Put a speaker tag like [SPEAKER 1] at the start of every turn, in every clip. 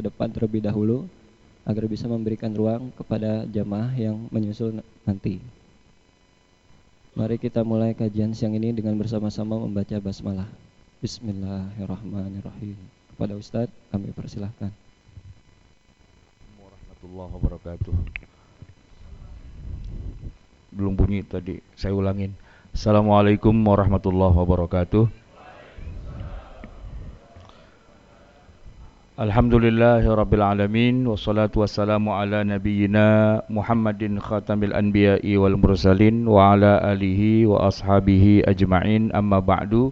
[SPEAKER 1] ke depan terlebih dahulu agar bisa memberikan ruang kepada jamaah yang menyusul nanti. Mari kita mulai kajian siang ini dengan bersama-sama membaca basmalah. Bismillahirrahmanirrahim. Kepada Ustadz kami persilahkan.
[SPEAKER 2] Warahmatullahi wabarakatuh. Belum bunyi tadi, saya ulangin. Assalamualaikum warahmatullahi wabarakatuh. Alhamdulillahi rabbil alamin wassalatu wassalamu ala nabiyyina Muhammadin khatamil anbiya'i wal mursalin wa ala alihi wa ashabihi ajma'in. Amma ba'du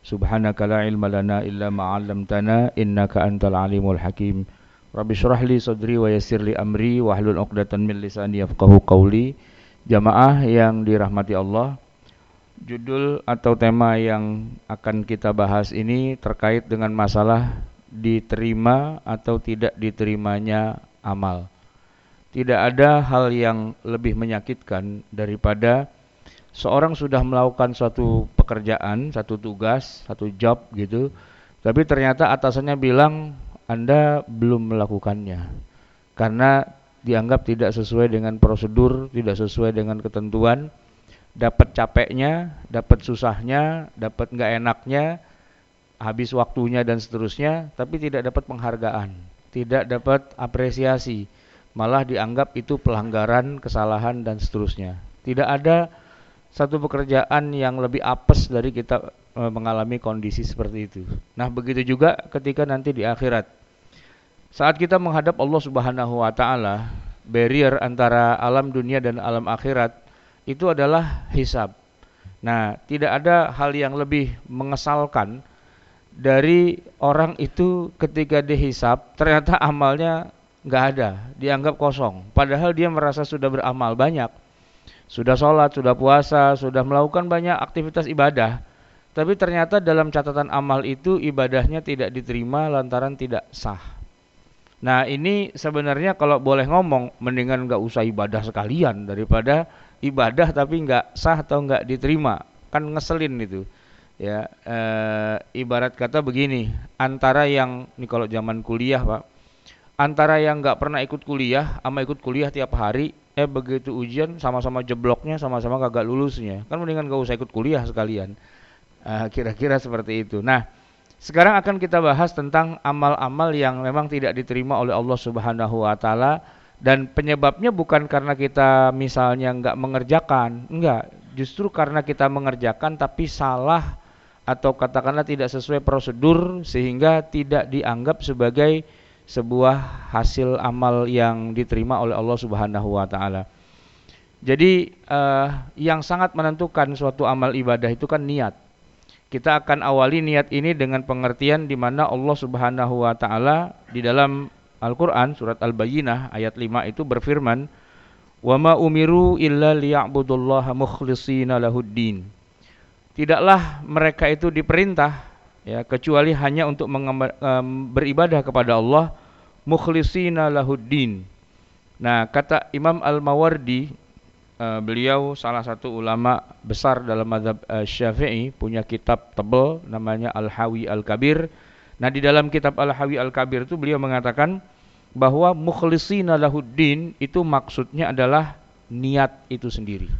[SPEAKER 2] subhanaka la ilma lana illa ma 'allamtana innaka antal alimul hakim. Rabbi shrah li sadri wa yassir li amri wa hlul 'uqdatan min lisani yafqahu qawli. Jamaah yang dirahmati Allah judul atau tema yang akan kita bahas ini terkait dengan masalah diterima atau tidak diterimanya amal. Tidak ada hal yang lebih menyakitkan daripada seorang sudah melakukan suatu pekerjaan, satu tugas, satu job gitu, tapi ternyata atasannya bilang Anda belum melakukannya. Karena dianggap tidak sesuai dengan prosedur, tidak sesuai dengan ketentuan, dapat capeknya, dapat susahnya, dapat nggak enaknya, habis waktunya dan seterusnya, tapi tidak dapat penghargaan, tidak dapat apresiasi, malah dianggap itu pelanggaran, kesalahan dan seterusnya. Tidak ada satu pekerjaan yang lebih apes dari kita e, mengalami kondisi seperti itu. Nah, begitu juga ketika nanti di akhirat. Saat kita menghadap Allah Subhanahu wa taala, barrier antara alam dunia dan alam akhirat itu adalah hisab. Nah, tidak ada hal yang lebih mengesalkan dari orang itu ketika dihisap ternyata amalnya nggak ada, dianggap kosong. Padahal dia merasa sudah beramal banyak, sudah sholat, sudah puasa, sudah melakukan banyak aktivitas ibadah. Tapi ternyata dalam catatan amal itu ibadahnya tidak diterima lantaran tidak sah. Nah ini sebenarnya kalau boleh ngomong mendingan nggak usah ibadah sekalian daripada ibadah tapi nggak sah atau nggak diterima kan ngeselin itu ya e, ibarat kata begini antara yang ini kalau zaman kuliah pak antara yang nggak pernah ikut kuliah sama ikut kuliah tiap hari eh begitu ujian sama-sama jebloknya sama-sama kagak lulusnya. Kan mendingan gak usah ikut kuliah sekalian. Kira kira-kira seperti itu. Nah sekarang akan kita bahas tentang amal-amal yang memang tidak diterima oleh Allah Subhanahu wa taala dan penyebabnya bukan karena kita misalnya nggak mengerjakan enggak justru karena kita mengerjakan tapi salah atau katakanlah tidak sesuai prosedur sehingga tidak dianggap sebagai sebuah hasil amal yang diterima oleh Allah Subhanahu wa taala. Jadi uh, yang sangat menentukan suatu amal ibadah itu kan niat. Kita akan awali niat ini dengan pengertian di mana Allah Subhanahu wa taala di dalam Al-Qur'an surat Al-Bayyinah ayat 5 itu berfirman, "Wa ma umiru illa liya'budullaha mukhlishina lahuddin." Tidaklah mereka itu diperintah ya kecuali hanya untuk beribadah kepada Allah mukhlishina lahuddin. Nah, kata Imam Al-Mawardi uh, beliau salah satu ulama besar dalam mazhab uh, Syafi'i punya kitab tebal namanya Al-Hawi Al-Kabir. Nah, di dalam kitab Al-Hawi Al-Kabir itu beliau mengatakan bahwa mukhlishina lahuddin itu maksudnya adalah niat itu sendiri.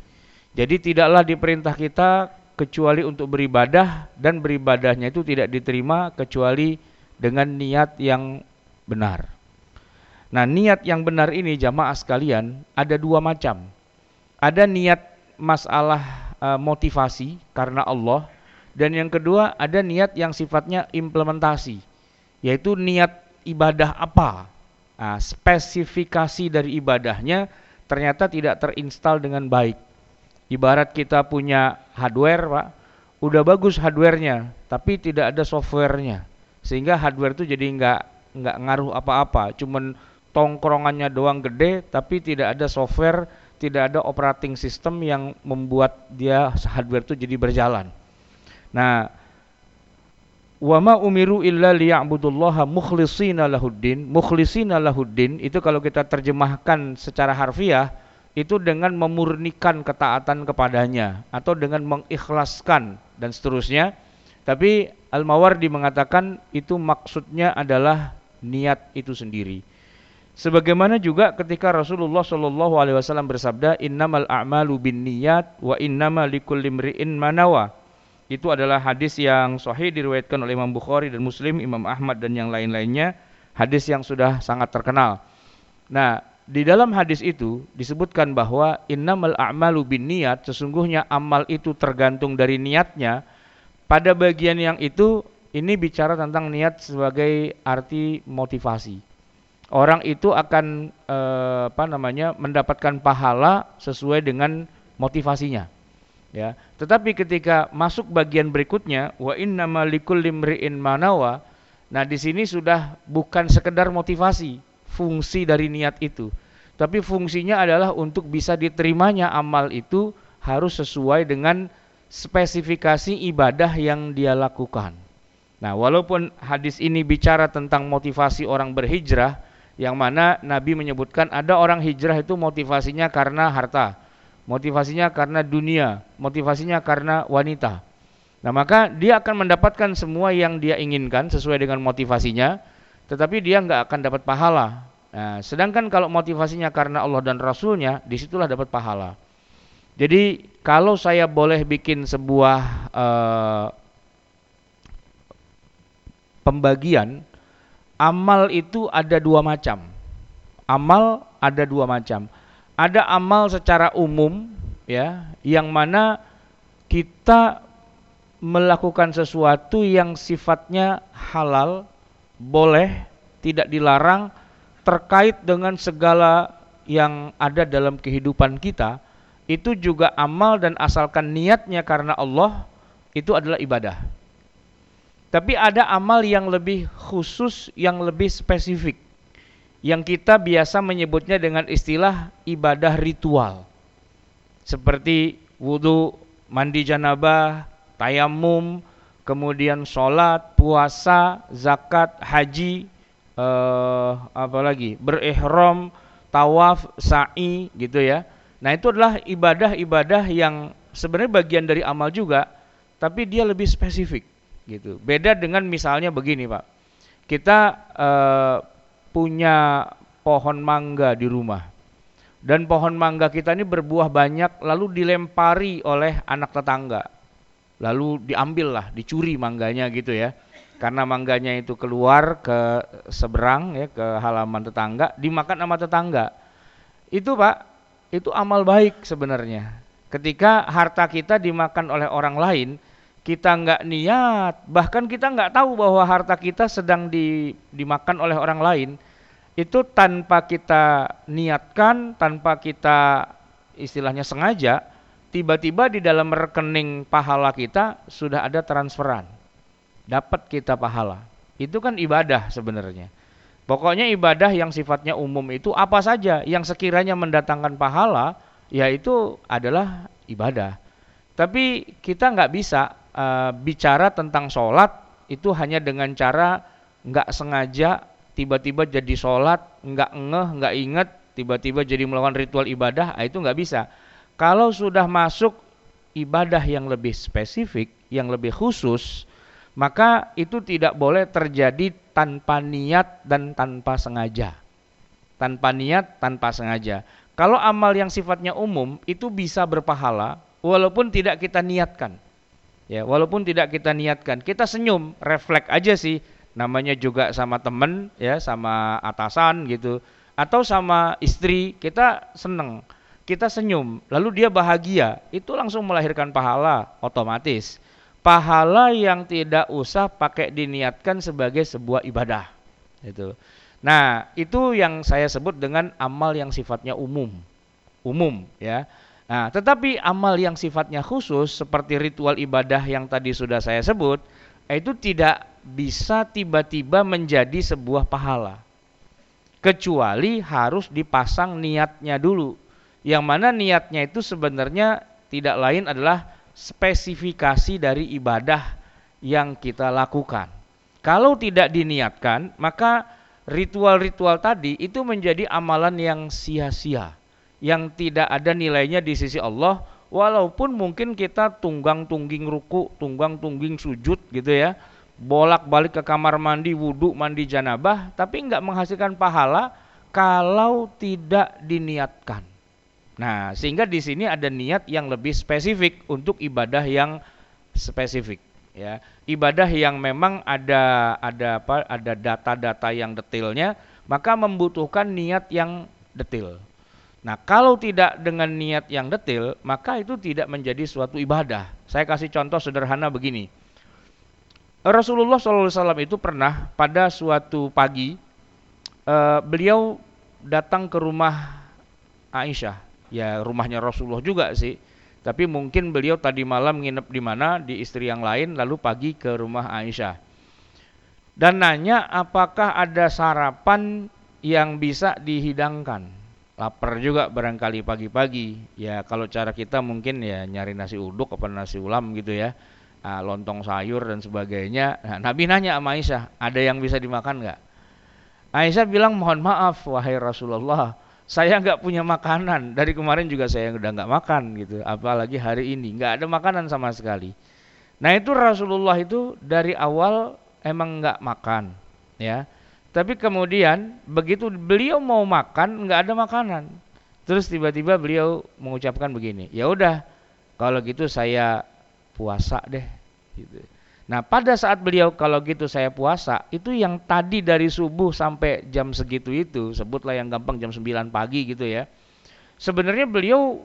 [SPEAKER 2] Jadi tidaklah diperintah kita kecuali untuk beribadah dan beribadahnya itu tidak diterima kecuali dengan niat yang benar. Nah, niat yang benar ini jamaah sekalian ada dua macam. Ada niat masalah e, motivasi karena Allah dan yang kedua ada niat yang sifatnya implementasi yaitu niat ibadah apa. Nah, spesifikasi dari ibadahnya ternyata tidak terinstal dengan baik Ibarat kita punya hardware, Pak, udah bagus hardwarenya, tapi tidak ada softwarenya, sehingga hardware itu jadi nggak nggak ngaruh apa-apa, cuman tongkrongannya doang gede, tapi tidak ada software, tidak ada operating system yang membuat dia hardware itu jadi berjalan. Nah, wa ma umiru illa liya'budullaha mukhlishina lahuddin. Mukhlishina lahuddin itu kalau kita terjemahkan secara harfiah itu dengan memurnikan ketaatan kepadanya atau dengan mengikhlaskan dan seterusnya. Tapi Al-Mawardi mengatakan itu maksudnya adalah niat itu sendiri. Sebagaimana juga ketika Rasulullah Shallallahu Alaihi Wasallam bersabda, Innamal a'malu bin niyat wa innama likulli imri'in manawa. Itu adalah hadis yang sahih diriwayatkan oleh Imam Bukhari dan Muslim, Imam Ahmad dan yang lain-lainnya. Hadis yang sudah sangat terkenal. Nah, di dalam hadis itu disebutkan bahwa innamal a'malu bin niyat, sesungguhnya amal itu tergantung dari niatnya. Pada bagian yang itu ini bicara tentang niat sebagai arti motivasi orang itu akan eh, apa namanya mendapatkan pahala sesuai dengan motivasinya. Ya. Tetapi ketika masuk bagian berikutnya wa innama likulli imri'in manawa, nah di sini sudah bukan sekedar motivasi, fungsi dari niat itu. Tapi fungsinya adalah untuk bisa diterimanya amal itu harus sesuai dengan spesifikasi ibadah yang dia lakukan. Nah, walaupun hadis ini bicara tentang motivasi orang berhijrah, yang mana Nabi menyebutkan ada orang hijrah itu motivasinya karena harta, motivasinya karena dunia, motivasinya karena wanita. Nah, maka dia akan mendapatkan semua yang dia inginkan sesuai dengan motivasinya, tetapi dia nggak akan dapat pahala. Nah, sedangkan kalau motivasinya karena Allah dan Rasulnya, di situlah dapat pahala. Jadi kalau saya boleh bikin sebuah uh, pembagian amal itu ada dua macam. Amal ada dua macam. Ada amal secara umum ya, yang mana kita melakukan sesuatu yang sifatnya halal, boleh, tidak dilarang terkait dengan segala yang ada dalam kehidupan kita, itu juga amal dan asalkan niatnya karena Allah, itu adalah ibadah. Tapi ada amal yang lebih khusus, yang lebih spesifik. Yang kita biasa menyebutnya dengan istilah ibadah ritual. Seperti wudhu, mandi janabah, tayamum, kemudian sholat, puasa, zakat, haji, eh, apa lagi, berihram, tawaf, sa'i, gitu ya. Nah itu adalah ibadah-ibadah yang sebenarnya bagian dari amal juga, tapi dia lebih spesifik gitu. Beda dengan misalnya begini Pak, kita uh, punya pohon mangga di rumah dan pohon mangga kita ini berbuah banyak lalu dilempari oleh anak tetangga lalu diambil lah dicuri mangganya gitu ya. Karena mangganya itu keluar ke seberang ya ke halaman tetangga dimakan sama tetangga. Itu pak itu amal baik sebenarnya. Ketika harta kita dimakan oleh orang lain kita nggak niat, bahkan kita nggak tahu bahwa harta kita sedang di, dimakan oleh orang lain, itu tanpa kita niatkan, tanpa kita istilahnya sengaja, tiba-tiba di dalam rekening pahala kita sudah ada transferan. Dapat kita pahala. Itu kan ibadah sebenarnya. Pokoknya ibadah yang sifatnya umum itu apa saja yang sekiranya mendatangkan pahala, yaitu adalah ibadah. Tapi kita nggak bisa uh, bicara tentang sholat itu hanya dengan cara nggak sengaja tiba-tiba jadi sholat nggak ngeh nggak inget tiba-tiba jadi melakukan ritual ibadah ah, itu nggak bisa kalau sudah masuk ibadah yang lebih spesifik yang lebih khusus maka itu tidak boleh terjadi tanpa niat dan tanpa sengaja. Tanpa niat tanpa sengaja. Kalau amal yang sifatnya umum itu bisa berpahala walaupun tidak kita niatkan. Ya, walaupun tidak kita niatkan, kita senyum, refleks aja sih. Namanya juga sama temen, ya, sama atasan gitu, atau sama istri, kita seneng, kita senyum, lalu dia bahagia, itu langsung melahirkan pahala otomatis. Pahala yang tidak usah pakai diniatkan sebagai sebuah ibadah. Itu. Nah, itu yang saya sebut dengan amal yang sifatnya umum. Umum, ya. Nah, tetapi amal yang sifatnya khusus seperti ritual ibadah yang tadi sudah saya sebut, itu tidak bisa tiba-tiba menjadi sebuah pahala. Kecuali harus dipasang niatnya dulu. Yang mana niatnya itu sebenarnya tidak lain adalah spesifikasi dari ibadah yang kita lakukan. Kalau tidak diniatkan, maka ritual-ritual tadi itu menjadi amalan yang sia-sia yang tidak ada nilainya di sisi Allah walaupun mungkin kita tunggang tungging ruku, tunggang tungging sujud gitu ya. bolak-balik ke kamar mandi, wudhu, mandi janabah, tapi nggak menghasilkan pahala kalau tidak diniatkan. Nah, sehingga di sini ada niat yang lebih spesifik untuk ibadah yang spesifik, ya. Ibadah yang memang ada ada apa? Ada data-data yang detailnya, maka membutuhkan niat yang detail. Nah, kalau tidak dengan niat yang detail, maka itu tidak menjadi suatu ibadah. Saya kasih contoh sederhana begini Rasulullah SAW itu pernah pada suatu pagi uh, beliau datang ke rumah Aisyah, ya rumahnya Rasulullah juga sih. Tapi mungkin beliau tadi malam nginep di mana di istri yang lain, lalu pagi ke rumah Aisyah. Dan nanya apakah ada sarapan yang bisa dihidangkan. Lapar juga barangkali pagi-pagi. Ya kalau cara kita mungkin ya nyari nasi uduk apa nasi ulam gitu ya uh, lontong sayur dan sebagainya. Nah, Nabi nanya sama Aisyah, ada yang bisa dimakan nggak? Aisyah bilang mohon maaf wahai Rasulullah, saya nggak punya makanan. Dari kemarin juga saya udah nggak makan gitu, apalagi hari ini nggak ada makanan sama sekali. Nah itu Rasulullah itu dari awal emang nggak makan, ya. Tapi kemudian begitu beliau mau makan nggak ada makanan. Terus tiba-tiba beliau mengucapkan begini, ya udah kalau gitu saya puasa deh gitu. Nah pada saat beliau kalau gitu saya puasa itu yang tadi dari subuh sampai jam segitu itu sebutlah yang gampang jam 9 pagi gitu ya sebenarnya beliau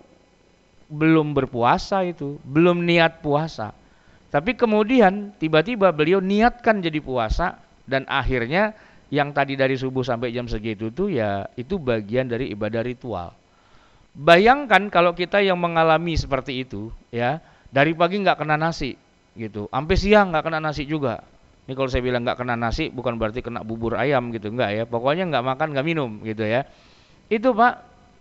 [SPEAKER 2] belum berpuasa itu belum niat puasa. Tapi kemudian tiba-tiba beliau niatkan jadi puasa dan akhirnya yang tadi dari subuh sampai jam segitu itu ya itu bagian dari ibadah ritual. Bayangkan kalau kita yang mengalami seperti itu ya dari pagi nggak kena nasi gitu. Sampai siang nggak kena nasi juga. Ini kalau saya bilang nggak kena nasi bukan berarti kena bubur ayam gitu. Nggak ya pokoknya nggak makan nggak minum gitu ya. Itu pak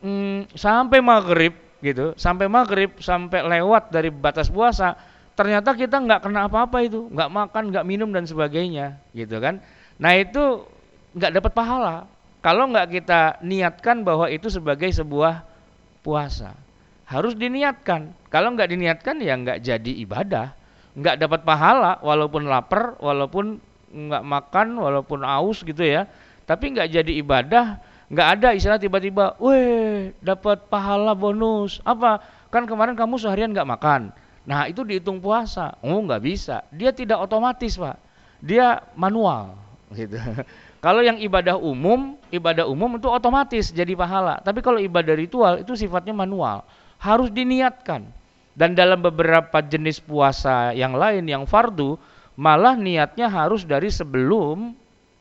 [SPEAKER 2] hmm, sampai maghrib gitu sampai maghrib sampai lewat dari batas puasa ternyata kita nggak kena apa-apa itu. Nggak makan nggak minum dan sebagainya gitu kan. Nah itu nggak dapat pahala. Kalau nggak kita niatkan bahwa itu sebagai sebuah puasa harus diniatkan. Kalau nggak diniatkan ya nggak jadi ibadah, nggak dapat pahala walaupun lapar, walaupun nggak makan, walaupun aus gitu ya. Tapi nggak jadi ibadah, nggak ada istilah tiba-tiba, weh dapat pahala bonus apa? Kan kemarin kamu seharian nggak makan. Nah itu dihitung puasa. Oh nggak bisa. Dia tidak otomatis pak. Dia manual gitu. Kalau yang ibadah umum, ibadah umum itu otomatis jadi pahala. Tapi kalau ibadah ritual itu sifatnya manual harus diniatkan. Dan dalam beberapa jenis puasa yang lain yang fardu, malah niatnya harus dari sebelum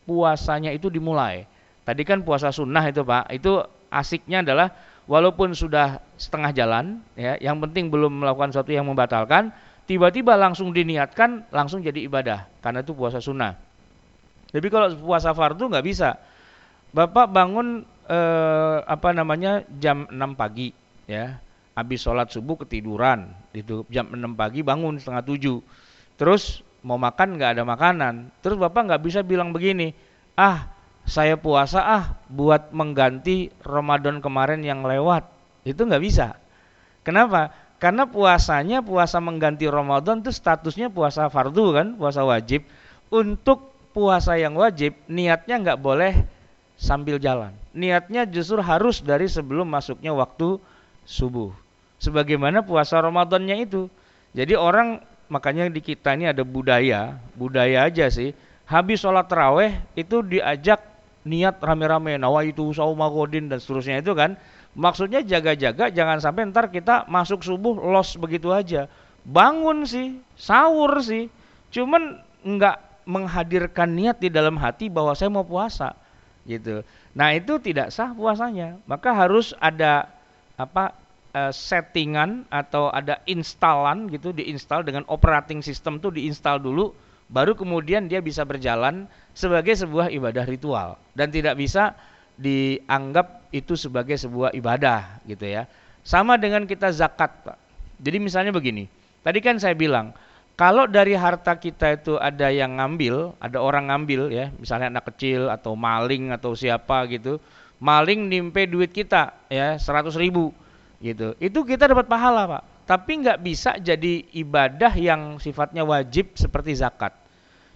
[SPEAKER 2] puasanya itu dimulai. Tadi kan puasa sunnah itu Pak, itu asiknya adalah walaupun sudah setengah jalan, ya, yang penting belum melakukan sesuatu yang membatalkan, tiba-tiba langsung diniatkan, langsung jadi ibadah, karena itu puasa sunnah. Tapi kalau puasa fardu nggak bisa. Bapak bangun eh, apa namanya jam 6 pagi, ya habis sholat subuh ketiduran. Itu jam 6 pagi bangun setengah tujuh. Terus mau makan nggak ada makanan. Terus bapak nggak bisa bilang begini ah saya puasa ah buat mengganti Ramadan kemarin yang lewat. Itu nggak bisa. Kenapa? Karena puasanya puasa mengganti Ramadan itu statusnya puasa fardu kan puasa wajib. Untuk puasa yang wajib niatnya nggak boleh sambil jalan. Niatnya justru harus dari sebelum masuknya waktu subuh sebagaimana puasa Ramadannya itu. Jadi orang makanya di kita ini ada budaya, budaya aja sih. Habis sholat terawih itu diajak niat rame-rame nawaitu saumagodin dan seterusnya itu kan. Maksudnya jaga-jaga jangan sampai ntar kita masuk subuh los begitu aja. Bangun sih, sahur sih. Cuman nggak menghadirkan niat di dalam hati bahwa saya mau puasa gitu. Nah, itu tidak sah puasanya. Maka harus ada apa uh, settingan atau ada instalan gitu diinstal dengan operating system tuh diinstal dulu baru kemudian dia bisa berjalan sebagai sebuah ibadah ritual dan tidak bisa dianggap itu sebagai sebuah ibadah gitu ya. Sama dengan kita zakat, Pak. Jadi misalnya begini. Tadi kan saya bilang, kalau dari harta kita itu ada yang ngambil, ada orang ngambil ya, misalnya anak kecil atau maling atau siapa gitu, maling nimpe duit kita ya 100 ribu gitu. Itu kita dapat pahala, Pak. Tapi nggak bisa jadi ibadah yang sifatnya wajib seperti zakat.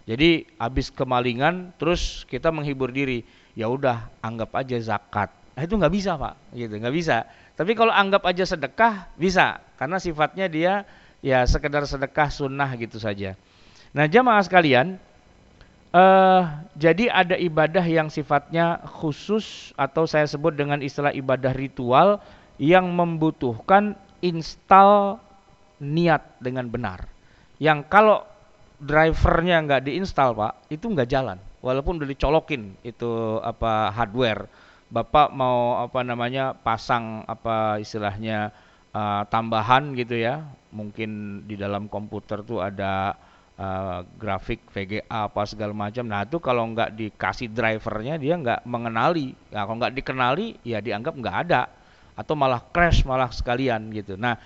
[SPEAKER 2] Jadi habis kemalingan terus kita menghibur diri, ya udah anggap aja zakat. Nah, itu nggak bisa pak, gitu nggak bisa. Tapi kalau anggap aja sedekah bisa, karena sifatnya dia ya sekedar sedekah sunnah gitu saja. Nah jamaah sekalian, uh, jadi ada ibadah yang sifatnya khusus atau saya sebut dengan istilah ibadah ritual yang membutuhkan install niat dengan benar. Yang kalau drivernya nggak diinstal pak, itu nggak jalan. Walaupun udah dicolokin itu apa hardware, bapak mau apa namanya pasang apa istilahnya uh, tambahan gitu ya, mungkin di dalam komputer tuh ada uh, grafik VGA apa segala macam. Nah itu kalau nggak dikasih drivernya dia nggak mengenali. Nah, kalau nggak dikenali ya dianggap nggak ada atau malah crash malah sekalian gitu. Nah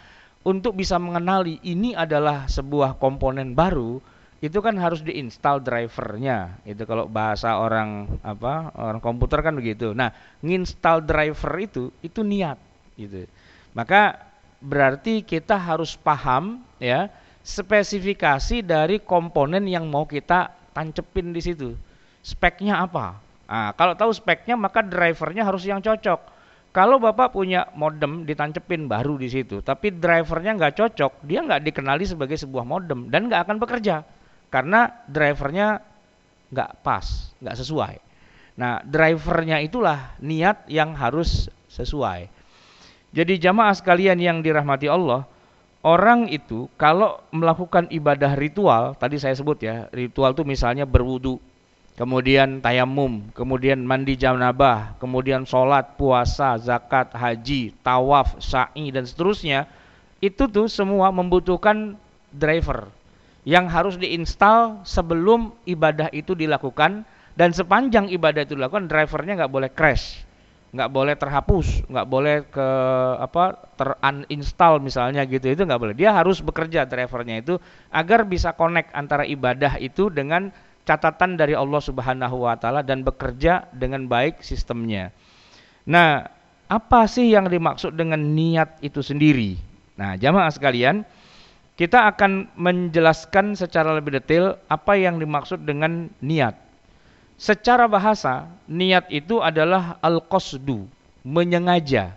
[SPEAKER 2] untuk bisa mengenali ini adalah sebuah komponen baru itu kan harus diinstal drivernya. Itu kalau bahasa orang apa orang komputer kan begitu. Nah nginstal driver itu itu niat gitu. Maka berarti kita harus paham ya spesifikasi dari komponen yang mau kita tancepin di situ. Speknya apa? Nah, kalau tahu speknya maka drivernya harus yang cocok kalau Bapak punya modem ditancepin baru di situ, tapi drivernya nggak cocok, dia nggak dikenali sebagai sebuah modem dan nggak akan bekerja karena drivernya nggak pas, nggak sesuai. Nah, drivernya itulah niat yang harus sesuai. Jadi jamaah sekalian yang dirahmati Allah, orang itu kalau melakukan ibadah ritual, tadi saya sebut ya, ritual itu misalnya berwudu, kemudian tayamum, kemudian mandi janabah, kemudian sholat, puasa, zakat, haji, tawaf, sa'i dan seterusnya, itu tuh semua membutuhkan driver yang harus diinstal sebelum ibadah itu dilakukan dan sepanjang ibadah itu dilakukan drivernya nggak boleh crash, nggak boleh terhapus, nggak boleh ke apa teruninstall misalnya gitu itu nggak boleh. Dia harus bekerja drivernya itu agar bisa connect antara ibadah itu dengan catatan dari Allah Subhanahu wa taala dan bekerja dengan baik sistemnya. Nah, apa sih yang dimaksud dengan niat itu sendiri? Nah, jamaah sekalian, kita akan menjelaskan secara lebih detail apa yang dimaksud dengan niat. Secara bahasa, niat itu adalah al-qasdu, menyengaja.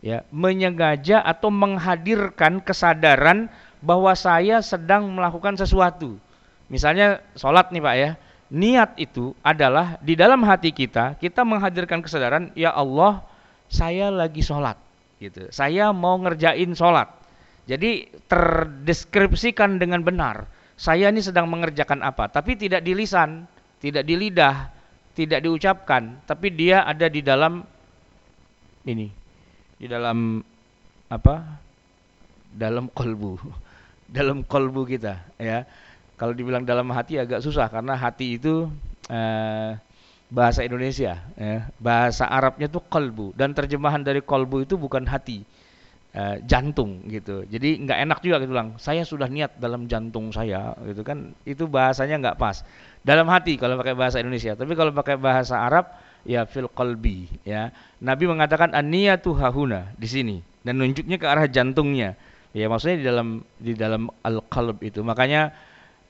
[SPEAKER 2] Ya, menyengaja atau menghadirkan kesadaran bahwa saya sedang melakukan sesuatu. Misalnya sholat nih Pak ya, niat itu adalah di dalam hati kita, kita menghadirkan kesadaran, ya Allah, saya lagi sholat, gitu. Saya mau ngerjain sholat. Jadi terdeskripsikan dengan benar. Saya ini sedang mengerjakan apa, tapi tidak di lisan, tidak di lidah, tidak diucapkan, tapi dia ada di dalam ini, di dalam apa? Dalam kolbu, dalam kolbu kita, ya kalau dibilang dalam hati agak susah karena hati itu eh, bahasa Indonesia, ya. bahasa Arabnya itu kolbu dan terjemahan dari kolbu itu bukan hati, eh, jantung gitu. Jadi nggak enak juga gitu bilang. Saya sudah niat dalam jantung saya, gitu kan? Itu bahasanya nggak pas. Dalam hati kalau pakai bahasa Indonesia, tapi kalau pakai bahasa Arab ya fil kolbi, ya. Nabi mengatakan aniyatu hahuna di sini dan nunjuknya ke arah jantungnya. Ya maksudnya di dalam di dalam al qalb itu. Makanya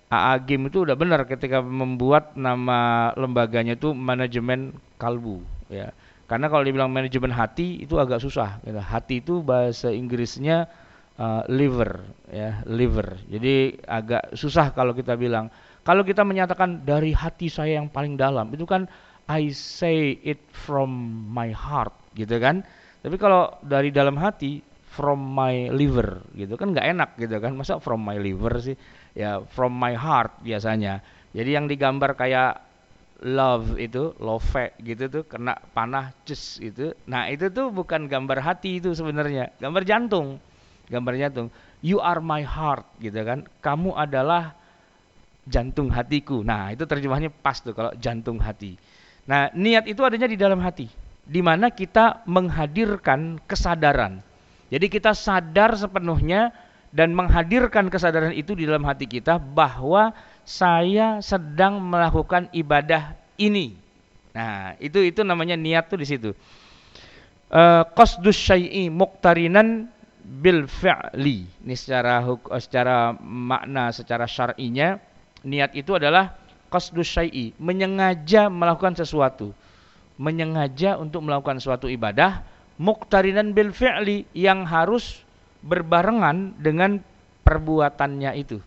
[SPEAKER 2] AA Game itu udah benar ketika membuat nama lembaganya itu manajemen kalbu ya. Karena kalau dibilang manajemen hati itu agak susah. Gitu. Hati itu bahasa Inggrisnya uh, liver ya, liver. Jadi agak susah kalau kita bilang. Kalau kita menyatakan dari hati saya yang paling dalam itu kan I say it from my heart gitu kan. Tapi kalau dari dalam hati from my liver gitu kan nggak enak gitu kan. Masa from my liver sih? Ya from my heart biasanya. Jadi yang digambar kayak love itu, love gitu tuh kena panah cus itu. Nah, itu tuh bukan gambar hati itu sebenarnya, gambar jantung. Gambar jantung. You are my heart gitu kan. Kamu adalah jantung hatiku. Nah, itu terjemahnya pas tuh kalau jantung hati. Nah, niat itu adanya di dalam hati, di mana kita menghadirkan kesadaran. Jadi kita sadar sepenuhnya dan menghadirkan kesadaran itu di dalam hati kita bahwa saya sedang melakukan ibadah ini. Nah, itu itu namanya niat tuh di situ. Eh, qasdus syai'i muqtarinan bil fi'li. Ini secara secara makna secara syar'inya niat itu adalah qasdus syai'i, menyengaja melakukan sesuatu. Menyengaja untuk melakukan suatu ibadah muqtarinan bil fi'li yang harus berbarengan dengan perbuatannya itu.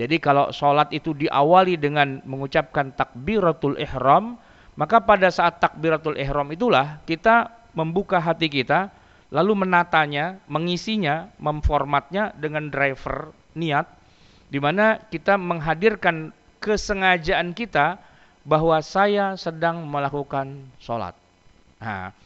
[SPEAKER 2] Jadi kalau sholat itu diawali dengan mengucapkan takbiratul ihram, maka pada saat takbiratul ihram itulah kita membuka hati kita, lalu menatanya, mengisinya, memformatnya dengan driver niat, di mana kita menghadirkan kesengajaan kita bahwa saya sedang melakukan sholat. Nah,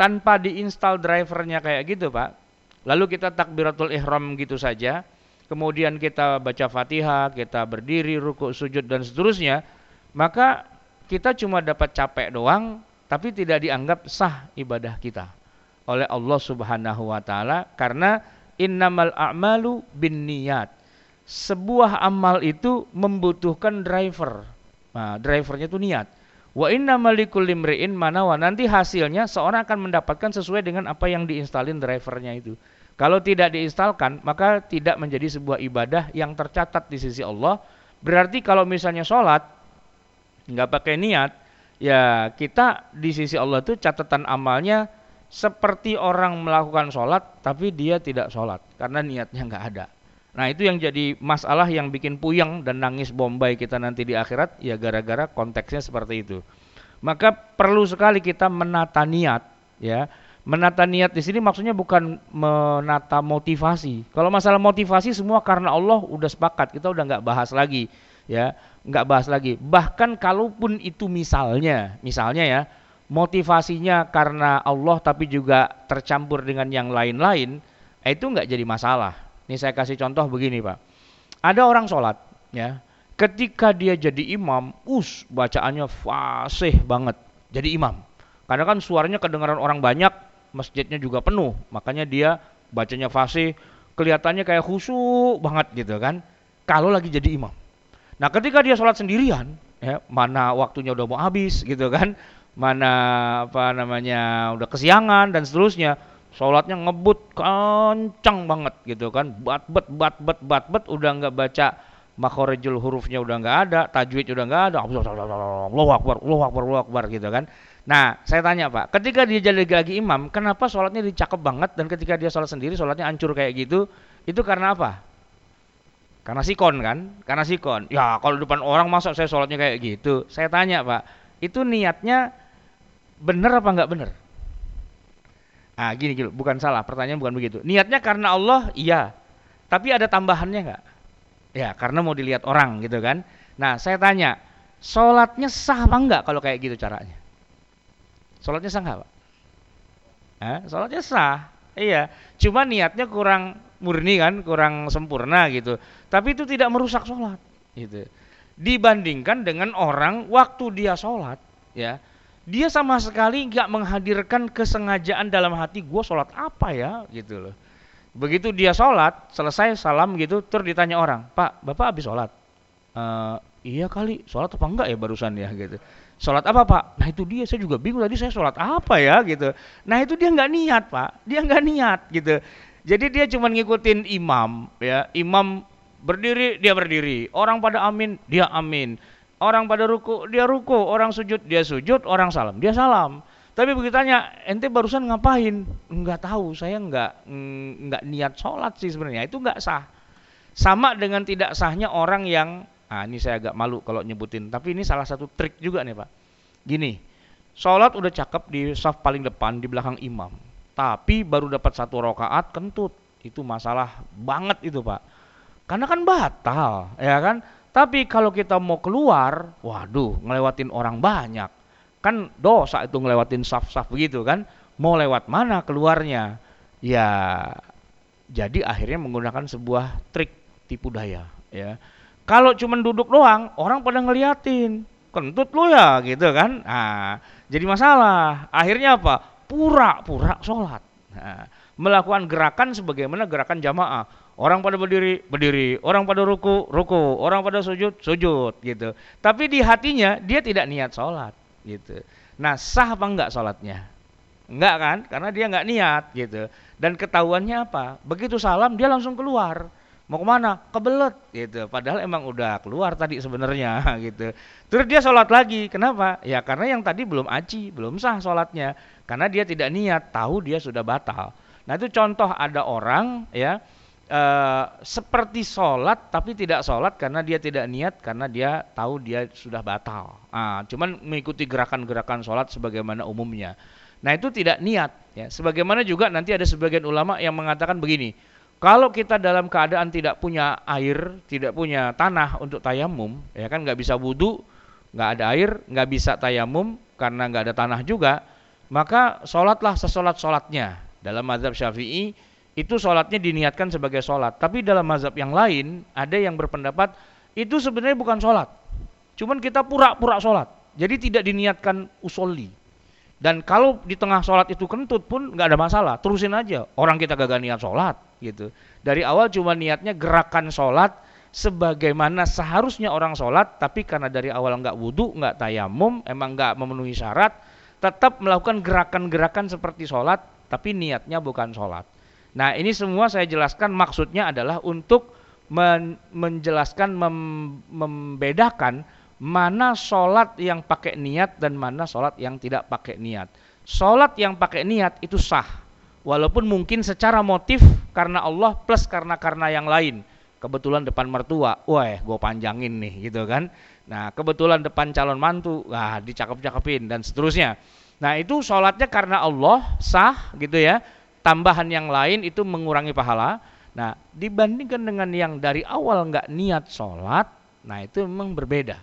[SPEAKER 2] tanpa diinstal drivernya kayak gitu Pak, lalu kita takbiratul ihram gitu saja, kemudian kita baca Fatihah, kita berdiri, ruku, sujud dan seterusnya, maka kita cuma dapat capek doang tapi tidak dianggap sah ibadah kita oleh Allah Subhanahu wa taala karena innamal a'malu binniyat. Sebuah amal itu membutuhkan driver. Nah, drivernya itu niat. Wa innamal likulli imri'in manawa. Nanti hasilnya seorang akan mendapatkan sesuai dengan apa yang diinstalin drivernya itu. Kalau tidak diinstalkan, maka tidak menjadi sebuah ibadah yang tercatat di sisi Allah. Berarti kalau misalnya sholat, nggak pakai niat, ya kita di sisi Allah itu catatan amalnya seperti orang melakukan sholat, tapi dia tidak sholat karena niatnya nggak ada. Nah itu yang jadi masalah yang bikin puyeng dan nangis bombay kita nanti di akhirat, ya gara-gara konteksnya seperti itu. Maka perlu sekali kita menata niat, ya Menata niat di sini maksudnya bukan menata motivasi. Kalau masalah motivasi semua karena Allah udah sepakat, kita udah nggak bahas lagi, ya, nggak bahas lagi. Bahkan kalaupun itu misalnya, misalnya ya, motivasinya karena Allah tapi juga tercampur dengan yang lain-lain, eh, itu nggak jadi masalah. Ini saya kasih contoh begini pak, ada orang sholat, ya, ketika dia jadi imam, us bacaannya fasih banget, jadi imam. Karena kan suaranya kedengaran orang banyak, masjidnya juga penuh, makanya dia bacanya fasih, kelihatannya kayak khusyuk banget gitu kan. Kalau lagi jadi imam. Nah, ketika dia sholat sendirian, ya, mana waktunya udah mau habis gitu kan, mana apa namanya udah kesiangan dan seterusnya, sholatnya ngebut kencang banget gitu kan, bat bet bat bet bat bet udah nggak baca makhorijul hurufnya udah nggak ada, tajwid udah nggak ada, Allahu akbar, Allahu akbar, Allahu akbar gitu kan. Nah, saya tanya Pak, ketika dia jadi lagi imam, kenapa sholatnya dicakep banget dan ketika dia sholat sendiri sholatnya hancur kayak gitu? Itu karena apa? Karena sikon kan? Karena sikon. Ya kalau depan orang masa saya sholatnya kayak gitu? Saya tanya Pak, itu niatnya bener apa nggak bener? Ah gini gitu, bukan salah, pertanyaan bukan begitu. Niatnya karena Allah, iya. Tapi ada tambahannya nggak? Ya karena mau dilihat orang gitu kan. Nah saya tanya, sholatnya sah apa enggak kalau kayak gitu caranya? Sholatnya sah nggak Pak? Eh, sholatnya sah. Iya, cuma niatnya kurang murni kan, kurang sempurna gitu. Tapi itu tidak merusak sholat. Gitu. Dibandingkan dengan orang waktu dia sholat, ya, dia sama sekali nggak menghadirkan kesengajaan dalam hati gue sholat apa ya, gitu loh. Begitu dia sholat, selesai salam gitu, terus ditanya orang, Pak, Bapak habis sholat? E, iya kali, sholat apa enggak ya barusan ya gitu. Sholat apa pak? Nah itu dia, saya juga bingung tadi saya sholat apa ya gitu. Nah itu dia nggak niat pak, dia nggak niat gitu. Jadi dia cuma ngikutin imam ya, imam berdiri dia berdiri, orang pada amin dia amin, orang pada ruku dia ruku, orang sujud dia sujud, orang salam dia salam. Tapi begitu tanya, ente barusan ngapain? Enggak tahu, saya enggak enggak niat sholat sih sebenarnya. Itu enggak sah. Sama dengan tidak sahnya orang yang Nah, ini saya agak malu kalau nyebutin, tapi ini salah satu trik juga nih Pak. Gini, sholat udah cakep di saf paling depan di belakang imam, tapi baru dapat satu rokaat kentut, itu masalah banget itu Pak. Karena kan batal, ya kan? Tapi kalau kita mau keluar, waduh, ngelewatin orang banyak. Kan dosa itu ngelewatin saf-saf begitu kan? Mau lewat mana keluarnya? Ya, jadi akhirnya menggunakan sebuah trik tipu daya, ya kalau cuma duduk doang, orang pada ngeliatin. Kentut lu ya gitu kan. Nah, jadi masalah. Akhirnya apa? Pura-pura sholat. Nah, melakukan gerakan sebagaimana gerakan jamaah. Orang pada berdiri, berdiri. Orang pada ruku, ruku. Orang pada sujud, sujud gitu. Tapi di hatinya dia tidak niat sholat gitu. Nah sah apa enggak sholatnya? Enggak kan? Karena dia enggak niat gitu. Dan ketahuannya apa? Begitu salam dia langsung keluar mau ke mana? Kebelet. Gitu. Padahal emang udah keluar tadi sebenarnya gitu. Terus dia sholat lagi. Kenapa? Ya karena yang tadi belum aci belum sah sholatnya. Karena dia tidak niat tahu dia sudah batal. Nah itu contoh ada orang ya eh, seperti sholat tapi tidak sholat karena dia tidak niat karena dia tahu dia sudah batal. Ah cuman mengikuti gerakan-gerakan sholat sebagaimana umumnya. Nah itu tidak niat ya. Sebagaimana juga nanti ada sebagian ulama yang mengatakan begini kalau kita dalam keadaan tidak punya air, tidak punya tanah untuk tayamum, ya kan nggak bisa wudhu, nggak ada air, nggak bisa tayamum karena nggak ada tanah juga, maka sholatlah sesolat sholatnya. Dalam mazhab syafi'i itu sholatnya diniatkan sebagai sholat. Tapi dalam mazhab yang lain ada yang berpendapat itu sebenarnya bukan sholat. Cuman kita pura-pura sholat. Jadi tidak diniatkan usolli. Dan kalau di tengah sholat itu kentut pun nggak ada masalah, terusin aja. Orang kita gagal niat sholat gitu. Dari awal cuma niatnya gerakan sholat sebagaimana seharusnya orang sholat, tapi karena dari awal nggak wudhu, nggak tayamum, emang nggak memenuhi syarat, tetap melakukan gerakan-gerakan seperti sholat, tapi niatnya bukan sholat. Nah ini semua saya jelaskan maksudnya adalah untuk men menjelaskan, mem membedakan mana sholat yang pakai niat dan mana sholat yang tidak pakai niat. Sholat yang pakai niat itu sah, walaupun mungkin secara motif karena Allah plus karena karena yang lain. Kebetulan depan mertua wah gue panjangin nih gitu kan. Nah kebetulan depan calon mantu wah dicakep-cakepin dan seterusnya. Nah itu sholatnya karena Allah sah gitu ya. Tambahan yang lain itu mengurangi pahala. Nah dibandingkan dengan yang dari awal nggak niat sholat nah itu memang berbeda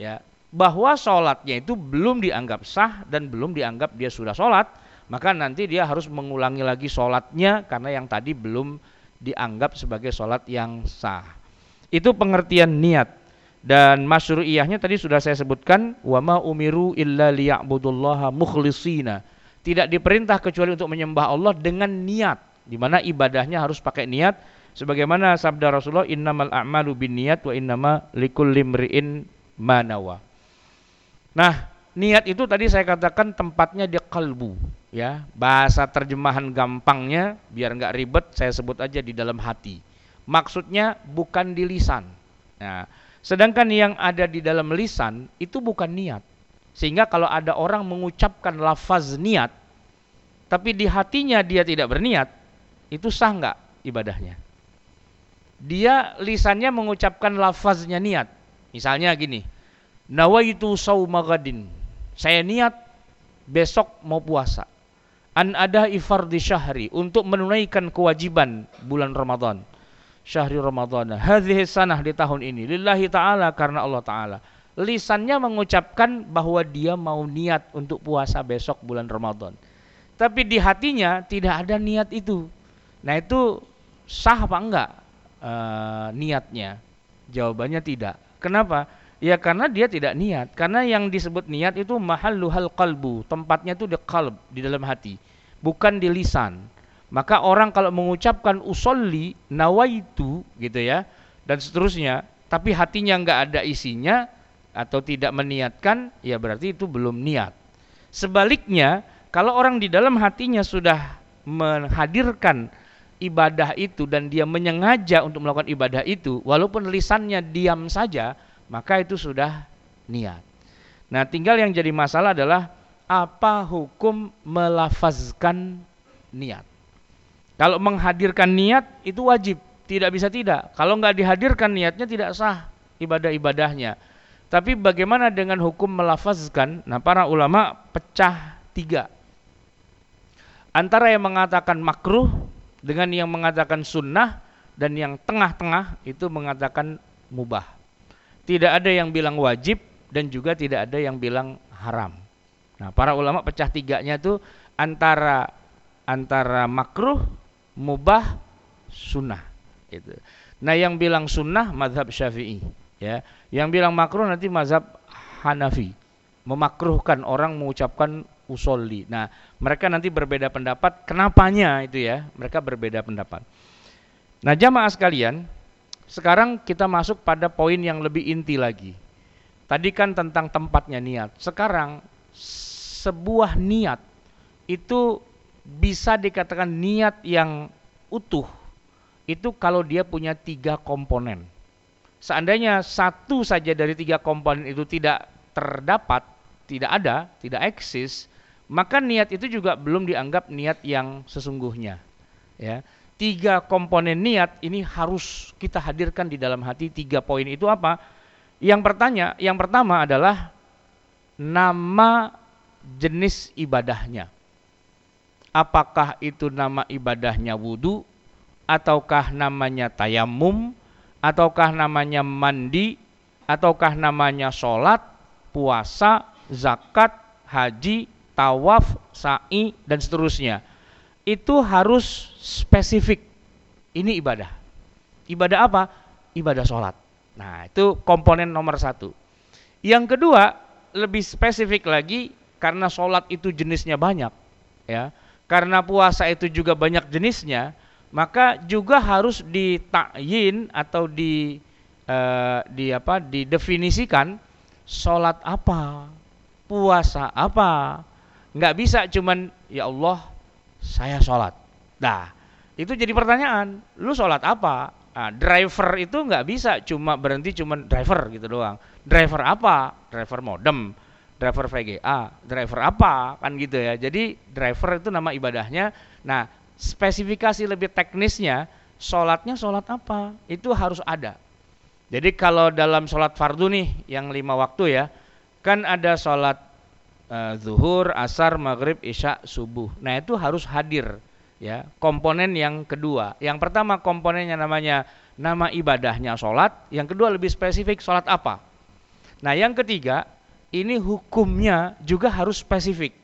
[SPEAKER 2] ya. Bahwa sholatnya itu belum dianggap sah dan belum dianggap dia sudah sholat maka nanti dia harus mengulangi lagi sholatnya karena yang tadi belum dianggap sebagai sholat yang sah. Itu pengertian niat dan masyru'iyahnya tadi sudah saya sebutkan wama umiru illa liya'budullaha mukhlisina. Tidak diperintah kecuali untuk menyembah Allah dengan niat, di mana ibadahnya harus pakai niat sebagaimana sabda Rasulullah innamal a'malu binniyat wa innama likulli imri'in manawa. Nah, niat itu tadi saya katakan tempatnya di kalbu ya bahasa terjemahan gampangnya biar nggak ribet saya sebut aja di dalam hati. Maksudnya bukan di lisan. Nah sedangkan yang ada di dalam lisan itu bukan niat. Sehingga kalau ada orang mengucapkan lafaz niat tapi di hatinya dia tidak berniat itu sah nggak ibadahnya? Dia lisannya mengucapkan lafaznya niat. Misalnya gini nawaitu saumagadin saya niat besok mau puasa an ada ifardi syahri untuk menunaikan kewajiban bulan Ramadan. Syahri Ramadan. Hadhihi sanah di tahun ini. Lillahi taala karena Allah taala. Lisannya mengucapkan bahwa dia mau niat untuk puasa besok bulan Ramadan. Tapi di hatinya tidak ada niat itu. Nah itu sah apa enggak e, niatnya? Jawabannya tidak. Kenapa Ya karena dia tidak niat. Karena yang disebut niat itu mahalluhal qalbu, tempatnya itu di qalb, di dalam hati, bukan di lisan. Maka orang kalau mengucapkan usolli nawaitu gitu ya dan seterusnya, tapi hatinya nggak ada isinya atau tidak meniatkan, ya berarti itu belum niat. Sebaliknya, kalau orang di dalam hatinya sudah menghadirkan ibadah itu dan dia menyengaja untuk melakukan ibadah itu, walaupun lisannya diam saja, maka itu sudah niat. Nah, tinggal yang jadi masalah adalah apa hukum melafazkan niat. Kalau menghadirkan niat itu wajib, tidak bisa tidak. Kalau nggak dihadirkan niatnya tidak sah ibadah-ibadahnya. Tapi bagaimana dengan hukum melafazkan? Nah, para ulama pecah tiga. Antara yang mengatakan makruh dengan yang mengatakan sunnah dan yang tengah-tengah itu mengatakan mubah. Tidak ada yang bilang wajib dan juga tidak ada yang bilang haram. Nah, para ulama pecah tiganya itu antara antara makruh, mubah, sunnah. Gitu. Nah, yang bilang sunnah mazhab Syafi'i, ya. Yang bilang makruh nanti mazhab Hanafi. Memakruhkan orang mengucapkan usolli. Nah, mereka nanti berbeda pendapat. Kenapanya itu ya? Mereka berbeda pendapat. Nah, jamaah sekalian, sekarang kita masuk pada poin yang lebih inti lagi. Tadi kan tentang tempatnya niat. Sekarang sebuah niat itu bisa dikatakan niat yang utuh, itu kalau dia punya tiga komponen. Seandainya satu saja dari tiga komponen itu tidak terdapat, tidak ada, tidak eksis, maka niat itu juga belum dianggap niat yang sesungguhnya. Ya, tiga komponen niat ini harus kita hadirkan di dalam hati. Tiga poin itu apa? Yang pertanya, yang pertama adalah nama jenis ibadahnya. Apakah itu nama ibadahnya wudhu, ataukah namanya tayamum, ataukah namanya mandi, ataukah namanya sholat, puasa, zakat, haji, tawaf, sa'i, dan seterusnya. Itu harus spesifik. Ini ibadah. Ibadah apa? Ibadah sholat. Nah, itu komponen nomor satu. Yang kedua, lebih spesifik lagi, karena sholat itu jenisnya banyak. ya karena puasa itu juga banyak jenisnya, maka juga harus ditakyin atau di uh, di apa didefinisikan sholat apa, puasa apa. Nggak bisa cuman ya Allah saya sholat. Nah itu jadi pertanyaan, lu sholat apa? Nah, driver itu nggak bisa cuma berhenti cuman driver gitu doang. Driver apa? Driver modem driver VGA, driver apa kan gitu ya. Jadi driver itu nama ibadahnya. Nah, spesifikasi lebih teknisnya, sholatnya sholat apa? Itu harus ada. Jadi kalau dalam sholat fardu nih yang lima waktu ya, kan ada sholat uh, zuhur, asar, maghrib, isya, subuh. Nah itu harus hadir ya. Komponen yang kedua, yang pertama komponennya namanya nama ibadahnya sholat, yang kedua lebih spesifik sholat apa. Nah yang ketiga ini hukumnya juga harus spesifik.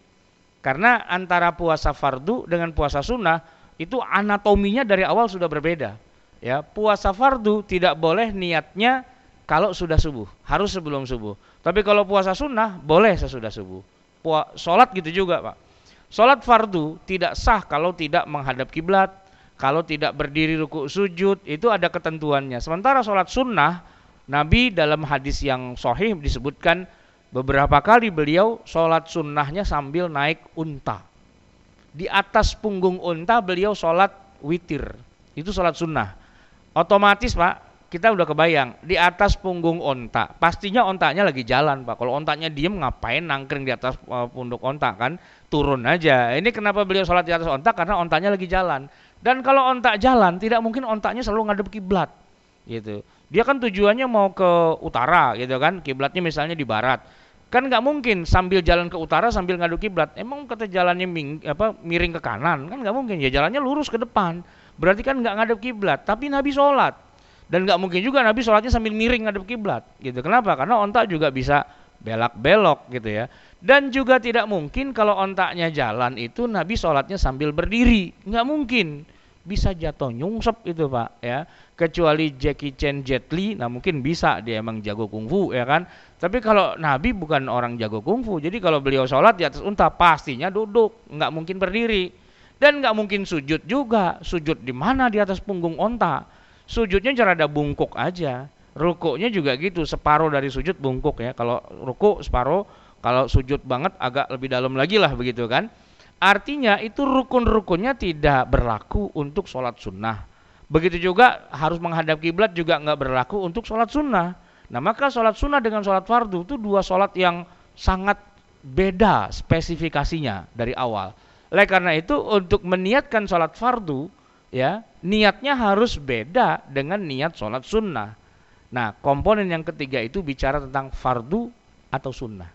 [SPEAKER 2] Karena antara puasa fardu dengan puasa sunnah itu anatominya dari awal sudah berbeda. Ya, puasa fardu tidak boleh niatnya kalau sudah subuh, harus sebelum subuh. Tapi kalau puasa sunnah boleh sesudah subuh. Pua, sholat gitu juga pak. Sholat fardu tidak sah kalau tidak menghadap kiblat, kalau tidak berdiri ruku sujud itu ada ketentuannya. Sementara sholat sunnah Nabi dalam hadis yang sahih disebutkan Beberapa kali beliau sholat sunnahnya sambil naik unta. Di atas punggung unta beliau sholat witir. Itu sholat sunnah. Otomatis pak, kita udah kebayang. Di atas punggung unta. Pastinya ontanya lagi jalan pak. Kalau ontanya diem ngapain nangkring di atas uh, punduk onta kan? Turun aja. Ini kenapa beliau sholat di atas onta? Karena ontanya lagi jalan. Dan kalau onta jalan, tidak mungkin ontanya selalu ngadep kiblat. Gitu. Dia kan tujuannya mau ke utara gitu kan. Kiblatnya misalnya di barat Kan nggak mungkin sambil jalan ke utara sambil ngadu kiblat. Emang kata jalannya ming, apa, miring ke kanan? Kan nggak mungkin. Ya jalannya lurus ke depan. Berarti kan nggak ngadep kiblat. Tapi Nabi sholat. Dan nggak mungkin juga Nabi sholatnya sambil miring ngadep kiblat. Gitu. Kenapa? Karena ontak juga bisa belak-belok gitu ya. Dan juga tidak mungkin kalau ontaknya jalan itu Nabi sholatnya sambil berdiri. Nggak mungkin. Bisa jatuh nyungsep itu pak ya kecuali Jackie Chan Jet Li nah mungkin bisa dia emang jago kungfu ya kan tapi kalau Nabi bukan orang jago kungfu jadi kalau beliau sholat di atas unta pastinya duduk nggak mungkin berdiri dan nggak mungkin sujud juga sujud di mana di atas punggung onta sujudnya cara ada bungkuk aja. Rukuknya juga gitu separuh dari sujud bungkuk ya. Kalau rukuk separuh. Kalau sujud banget agak lebih dalam lagi lah begitu kan. Artinya itu rukun-rukunnya tidak berlaku untuk sholat sunnah. Begitu juga harus menghadap kiblat juga nggak berlaku untuk sholat sunnah. Nah maka sholat sunnah dengan sholat fardu itu dua sholat yang sangat beda spesifikasinya dari awal. Oleh karena itu untuk meniatkan sholat fardu ya niatnya harus beda dengan niat sholat sunnah. Nah komponen yang ketiga itu bicara tentang fardu atau sunnah.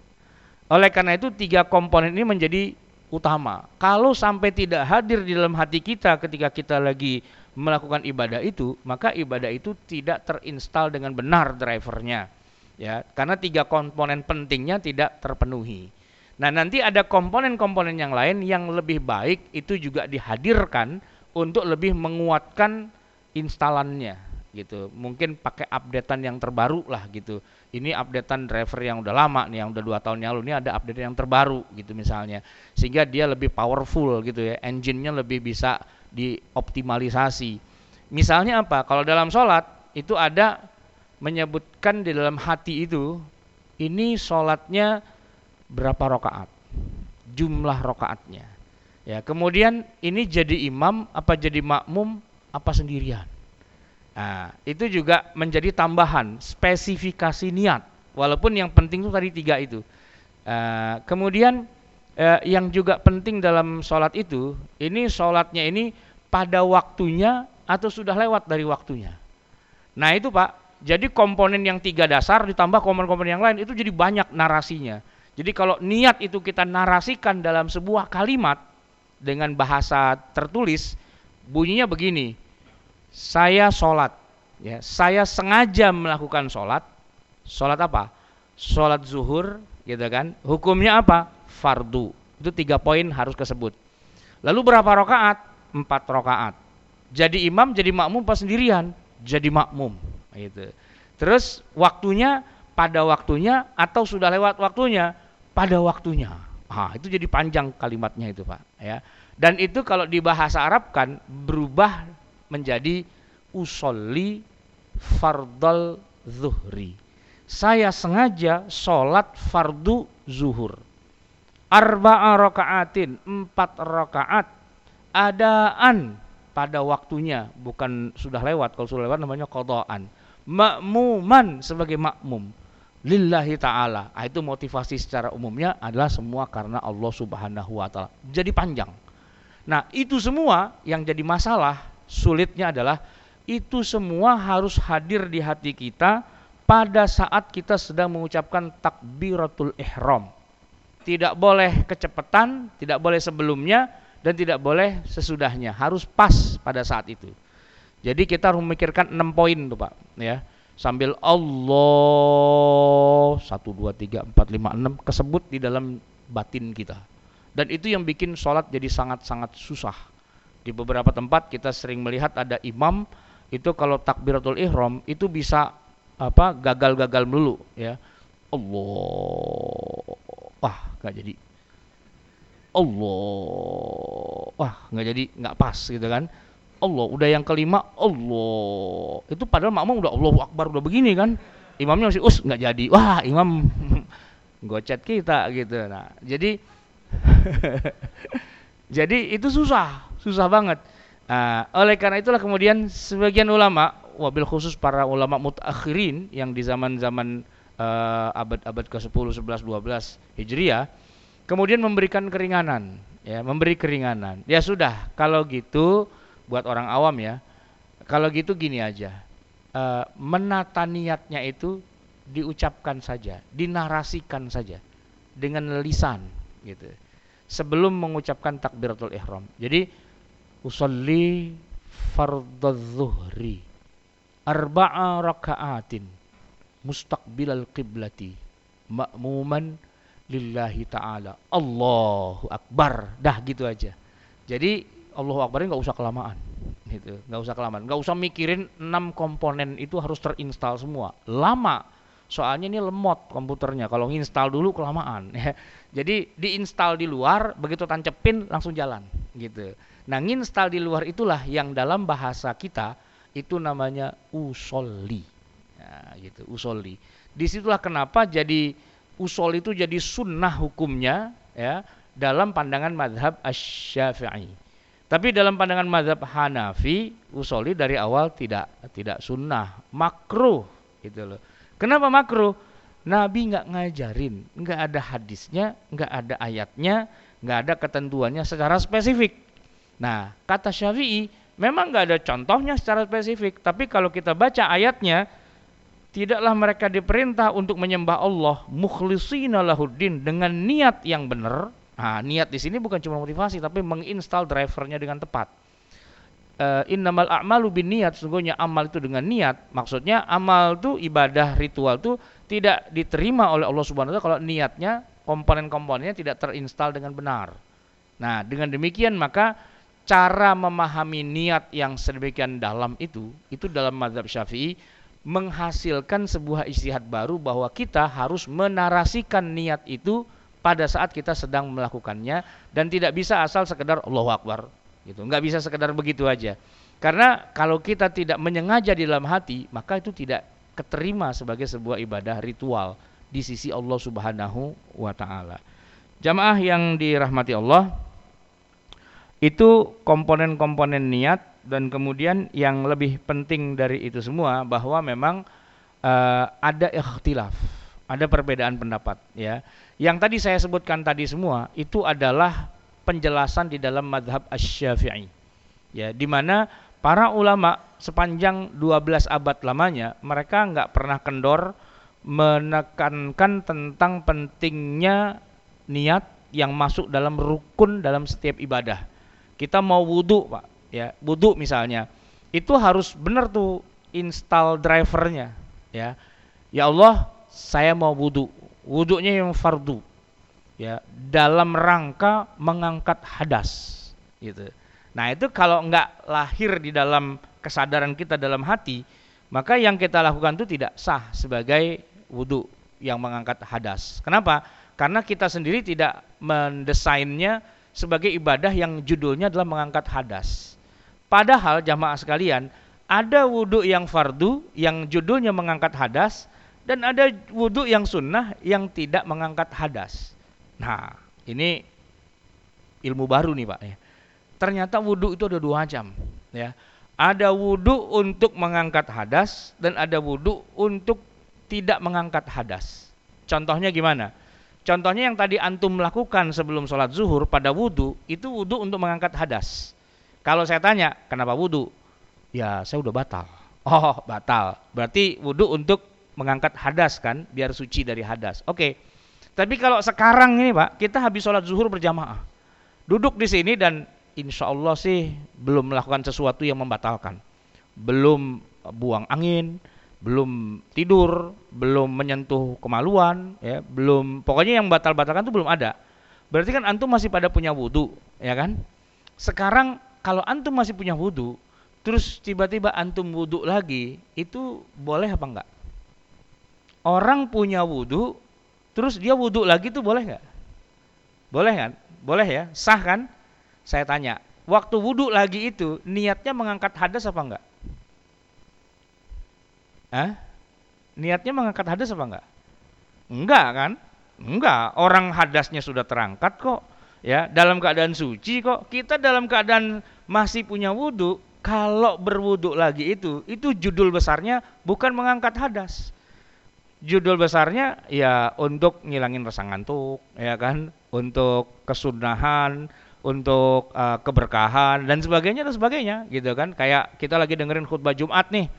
[SPEAKER 2] Oleh karena itu tiga komponen ini menjadi utama. Kalau sampai tidak hadir di dalam hati kita ketika kita lagi melakukan ibadah itu, maka ibadah itu tidak terinstal dengan benar drivernya. Ya, karena tiga komponen pentingnya tidak terpenuhi. Nah, nanti ada komponen-komponen yang lain yang lebih baik itu juga dihadirkan untuk lebih menguatkan instalannya gitu. Mungkin pakai updatean yang terbaru lah gitu. Ini updatean driver yang udah lama nih, yang udah dua tahun yang lalu. Ini ada update yang terbaru gitu misalnya, sehingga dia lebih powerful gitu ya. Engine-nya lebih bisa dioptimalisasi. Misalnya apa? Kalau dalam sholat itu ada menyebutkan di dalam hati itu ini sholatnya berapa rokaat, jumlah rokaatnya. Ya, kemudian ini jadi imam apa jadi makmum apa sendirian. Nah, itu juga menjadi tambahan spesifikasi niat. Walaupun yang penting itu tadi tiga itu. Uh, kemudian uh, yang juga penting dalam sholat itu, ini sholatnya ini pada waktunya atau sudah lewat dari waktunya. Nah itu pak, jadi komponen yang tiga dasar ditambah komponen-komponen yang lain itu jadi banyak narasinya. Jadi kalau niat itu kita narasikan dalam sebuah kalimat dengan bahasa tertulis, bunyinya begini saya sholat, ya, saya sengaja melakukan sholat, sholat apa? Sholat zuhur, gitu kan? Hukumnya apa? Fardu. Itu tiga poin harus kesebut. Lalu berapa rokaat? Empat rokaat. Jadi imam, jadi makmum pas sendirian? Jadi makmum. Gitu. Terus waktunya pada waktunya atau sudah lewat waktunya? Pada waktunya. Ah, itu jadi panjang kalimatnya itu, Pak, ya. Dan itu kalau di bahasa Arab kan berubah menjadi usolli fardal zuhri. Saya sengaja sholat fardu zuhur. Arba'a raka'atin, empat rakaat. Adaan pada waktunya, bukan sudah lewat. Kalau sudah lewat namanya kodaan. Makmuman sebagai makmum. Lillahi ta'ala. Nah, itu motivasi secara umumnya adalah semua karena Allah subhanahu wa ta'ala. Jadi panjang. Nah itu semua yang jadi masalah sulitnya adalah itu semua harus hadir di hati kita pada saat kita sedang mengucapkan takbiratul ihram. Tidak boleh kecepatan, tidak boleh sebelumnya dan tidak boleh sesudahnya. Harus pas pada saat itu. Jadi kita harus memikirkan 6 poin tuh Pak, ya. Sambil Allah 1 2 3 4 5 6 kesebut di dalam batin kita. Dan itu yang bikin sholat jadi sangat-sangat susah di beberapa tempat kita sering melihat ada imam itu kalau takbiratul ihram itu bisa apa gagal-gagal dulu ya. Allah. Wah, nggak jadi. Allah. Wah, nggak jadi, nggak pas gitu kan. Allah, udah yang kelima Allah. Itu padahal makmum udah Allahu Akbar udah begini kan. Imamnya masih us nggak jadi. Wah, imam gocet kita gitu. Nah, jadi jadi itu susah susah banget. Nah, oleh karena itulah kemudian sebagian ulama, wabil khusus para ulama mutakhirin yang di zaman-zaman uh, abad-abad ke-10, 11, 12 Hijriah, kemudian memberikan keringanan, ya, memberi keringanan. Ya sudah, kalau gitu buat orang awam ya, kalau gitu gini aja. Uh, menata niatnya itu diucapkan saja, dinarasikan saja dengan lisan gitu. Sebelum mengucapkan takbiratul ihram. Jadi usalli fardadh zuhri arba'a raka'atin mustaqbilal qiblati ma'muman lillahi ta'ala Allahu akbar dah gitu aja jadi Allahu akbar nggak usah kelamaan gitu. Nggak usah kelamaan. Nggak usah mikirin enam komponen itu harus terinstal semua. Lama. Soalnya ini lemot komputernya. Kalau nginstal dulu kelamaan ya. Jadi diinstal di luar begitu tancepin langsung jalan gitu. Nah, nginstal di luar itulah yang dalam bahasa kita itu namanya usolli. Nah, gitu, usolli. Di situlah kenapa jadi usol itu jadi sunnah hukumnya ya dalam pandangan madhab asy-syafi'i. Tapi dalam pandangan madhab Hanafi, usoli dari awal tidak tidak sunnah, makruh gitu loh. Kenapa makruh? Nabi nggak ngajarin, nggak ada hadisnya, nggak ada ayatnya, nggak ada ketentuannya secara spesifik. Nah, kata Syafi'i memang nggak ada contohnya secara spesifik, tapi kalau kita baca ayatnya, tidaklah mereka diperintah untuk menyembah Allah mukhlishina lahuddin dengan niat yang benar. Nah, niat di sini bukan cuma motivasi, tapi menginstal drivernya dengan tepat. Uh, innamal a'malu bin niat sungguhnya amal itu dengan niat maksudnya amal itu ibadah ritual itu tidak diterima oleh Allah Subhanahu wa taala kalau niatnya komponen-komponennya tidak terinstal dengan benar. Nah, dengan demikian maka cara memahami niat yang sedemikian dalam itu, itu dalam mazhab Syafi'i menghasilkan sebuah istihad baru bahwa kita harus menarasikan niat itu pada saat kita sedang melakukannya dan tidak bisa asal sekedar Allahu Akbar gitu. Enggak bisa sekedar begitu aja. Karena kalau kita tidak menyengaja di dalam hati, maka itu tidak keterima sebagai sebuah ibadah ritual di sisi Allah Subhanahu wa taala. Jamaah yang dirahmati Allah, itu komponen-komponen niat dan kemudian yang lebih penting dari itu semua bahwa memang uh, ada ikhtilaf, ada perbedaan pendapat ya. Yang tadi saya sebutkan tadi semua itu adalah penjelasan di dalam madhab asy-Syafi'i. Ya, di mana para ulama sepanjang 12 abad lamanya mereka nggak pernah kendor menekankan tentang pentingnya niat yang masuk dalam rukun dalam setiap ibadah. Kita mau wudhu, Pak, ya wudhu misalnya, itu harus benar tuh install drivernya, ya. Ya Allah, saya mau wudhu, wudhunya yang fardu, ya, dalam rangka mengangkat hadas, gitu. Nah itu kalau nggak lahir di dalam kesadaran kita dalam hati, maka yang kita lakukan itu tidak sah sebagai wudhu yang mengangkat hadas. Kenapa? Karena kita sendiri tidak mendesainnya sebagai ibadah yang judulnya adalah mengangkat hadas. Padahal jamaah sekalian, ada wudhu yang fardu yang judulnya mengangkat hadas dan ada wudhu yang sunnah yang tidak mengangkat hadas. Nah, ini ilmu baru nih Pak ya. Ternyata wudhu itu ada dua macam ya. Ada wudhu untuk mengangkat hadas dan ada wudhu untuk tidak mengangkat hadas. Contohnya gimana? Contohnya yang tadi antum lakukan sebelum sholat zuhur pada wudhu, itu wudhu untuk mengangkat hadas. Kalau saya tanya, kenapa wudhu? Ya, saya udah batal. Oh, batal. Berarti wudhu untuk mengangkat hadas kan, biar suci dari hadas. Oke. Tapi kalau sekarang ini Pak, kita habis sholat zuhur berjamaah. Duduk di sini dan insya Allah sih belum melakukan sesuatu yang membatalkan. Belum buang angin, belum tidur, belum menyentuh kemaluan, ya, belum pokoknya yang batal-batalkan itu belum ada. Berarti kan antum masih pada punya wudhu, ya kan? Sekarang kalau antum masih punya wudhu, terus tiba-tiba antum wudhu lagi, itu boleh apa enggak? Orang punya wudhu, terus dia wudhu lagi itu boleh nggak? Boleh kan? Boleh ya? Sah kan? Saya tanya, waktu wudhu lagi itu niatnya mengangkat hadas apa enggak? Hah? Niatnya mengangkat hadas apa enggak? Enggak kan? Enggak, orang hadasnya sudah terangkat kok. Ya, dalam keadaan suci kok. Kita dalam keadaan masih punya wudhu, kalau berwudhu lagi itu, itu judul besarnya bukan mengangkat hadas. Judul besarnya ya untuk ngilangin rasa ngantuk, ya kan? Untuk kesunahan, untuk uh, keberkahan dan sebagainya dan sebagainya gitu kan. Kayak kita lagi dengerin khutbah Jumat nih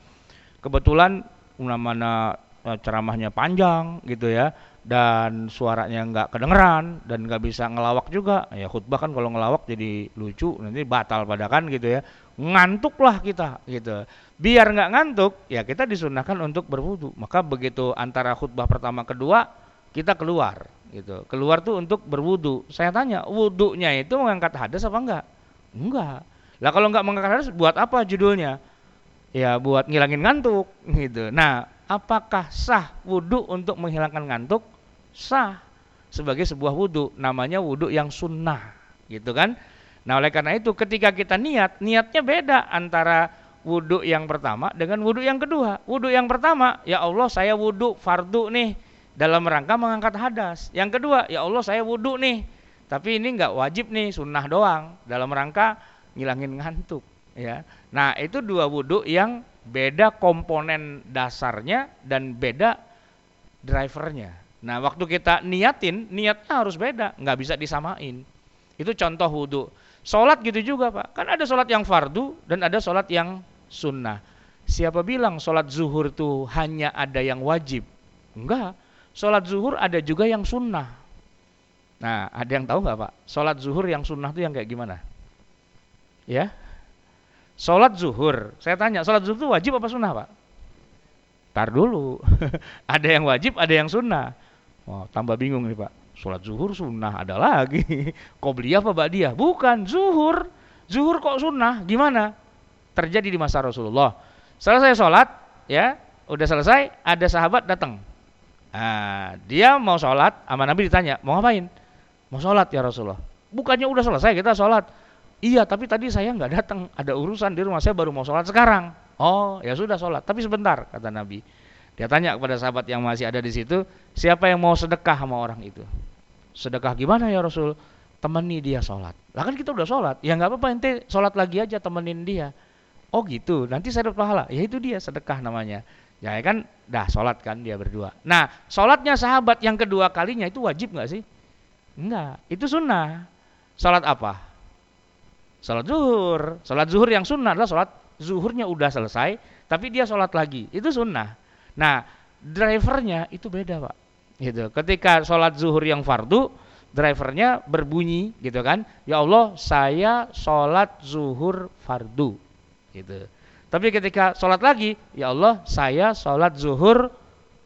[SPEAKER 2] kebetulan mana eh, ceramahnya panjang gitu ya dan suaranya nggak kedengeran dan nggak bisa ngelawak juga. Ya khutbah kan kalau ngelawak jadi lucu nanti batal pada kan gitu ya. Ngantuk lah kita gitu. Biar nggak ngantuk ya kita disunahkan untuk berwudu. Maka begitu antara khutbah pertama kedua kita keluar gitu. Keluar tuh untuk berwudu. Saya tanya wudunya itu mengangkat hadas apa enggak enggak lah kalau nggak mengangkat hadas buat apa judulnya? Ya buat ngilangin ngantuk gitu. Nah, apakah sah wudhu untuk menghilangkan ngantuk? Sah sebagai sebuah wudhu, namanya wudhu yang sunnah, gitu kan? Nah, oleh karena itu ketika kita niat, niatnya beda antara wudhu yang pertama dengan wudhu yang kedua. Wudhu yang pertama, ya Allah saya wudhu fardu nih dalam rangka mengangkat hadas. Yang kedua, ya Allah saya wudhu nih, tapi ini nggak wajib nih, sunnah doang dalam rangka ngilangin ngantuk ya. Nah, itu dua wudhu yang beda komponen dasarnya dan beda drivernya. Nah, waktu kita niatin, niatnya harus beda, nggak bisa disamain. Itu contoh wudhu. Sholat gitu juga Pak, kan ada sholat yang fardu dan ada sholat yang sunnah. Siapa bilang sholat zuhur itu hanya ada yang wajib? Enggak, sholat zuhur ada juga yang sunnah. Nah, ada yang tahu nggak Pak? Sholat zuhur yang sunnah itu yang kayak gimana? Ya, Sholat zuhur, saya tanya, sholat zuhur itu wajib apa sunnah pak? Tar dulu, ada yang wajib, ada yang sunnah. Wah, tambah bingung nih pak. Sholat zuhur sunnah ada lagi. beli apa dia? Bukan, zuhur. Zuhur kok sunnah? Gimana? Terjadi di masa Rasulullah. Selesai sholat, ya, udah selesai, ada sahabat datang. Nah, dia mau sholat, sama Nabi ditanya, mau ngapain? Mau sholat ya Rasulullah. Bukannya udah selesai kita sholat Iya, tapi tadi saya nggak datang, ada urusan di rumah saya baru mau sholat sekarang. Oh, ya sudah sholat, tapi sebentar kata Nabi. Dia tanya kepada sahabat yang masih ada di situ, siapa yang mau sedekah sama orang itu? Sedekah gimana ya Rasul? Temani dia sholat. Lah kan kita udah sholat, ya nggak apa-apa ente sholat lagi aja temenin dia. Oh gitu, nanti saya dapat pahala. Ya itu dia sedekah namanya. Ya kan, dah sholat kan dia berdua. Nah, sholatnya sahabat yang kedua kalinya itu wajib nggak sih? Enggak, itu sunnah. Sholat apa? Sholat zuhur. Sholat zuhur yang sunnah adalah sholat zuhurnya udah selesai, tapi dia sholat lagi. Itu sunnah. Nah, drivernya itu beda pak. Gitu. Ketika sholat zuhur yang fardu, drivernya berbunyi gitu kan. Ya Allah, saya sholat zuhur fardu. Gitu. Tapi ketika sholat lagi, ya Allah, saya sholat zuhur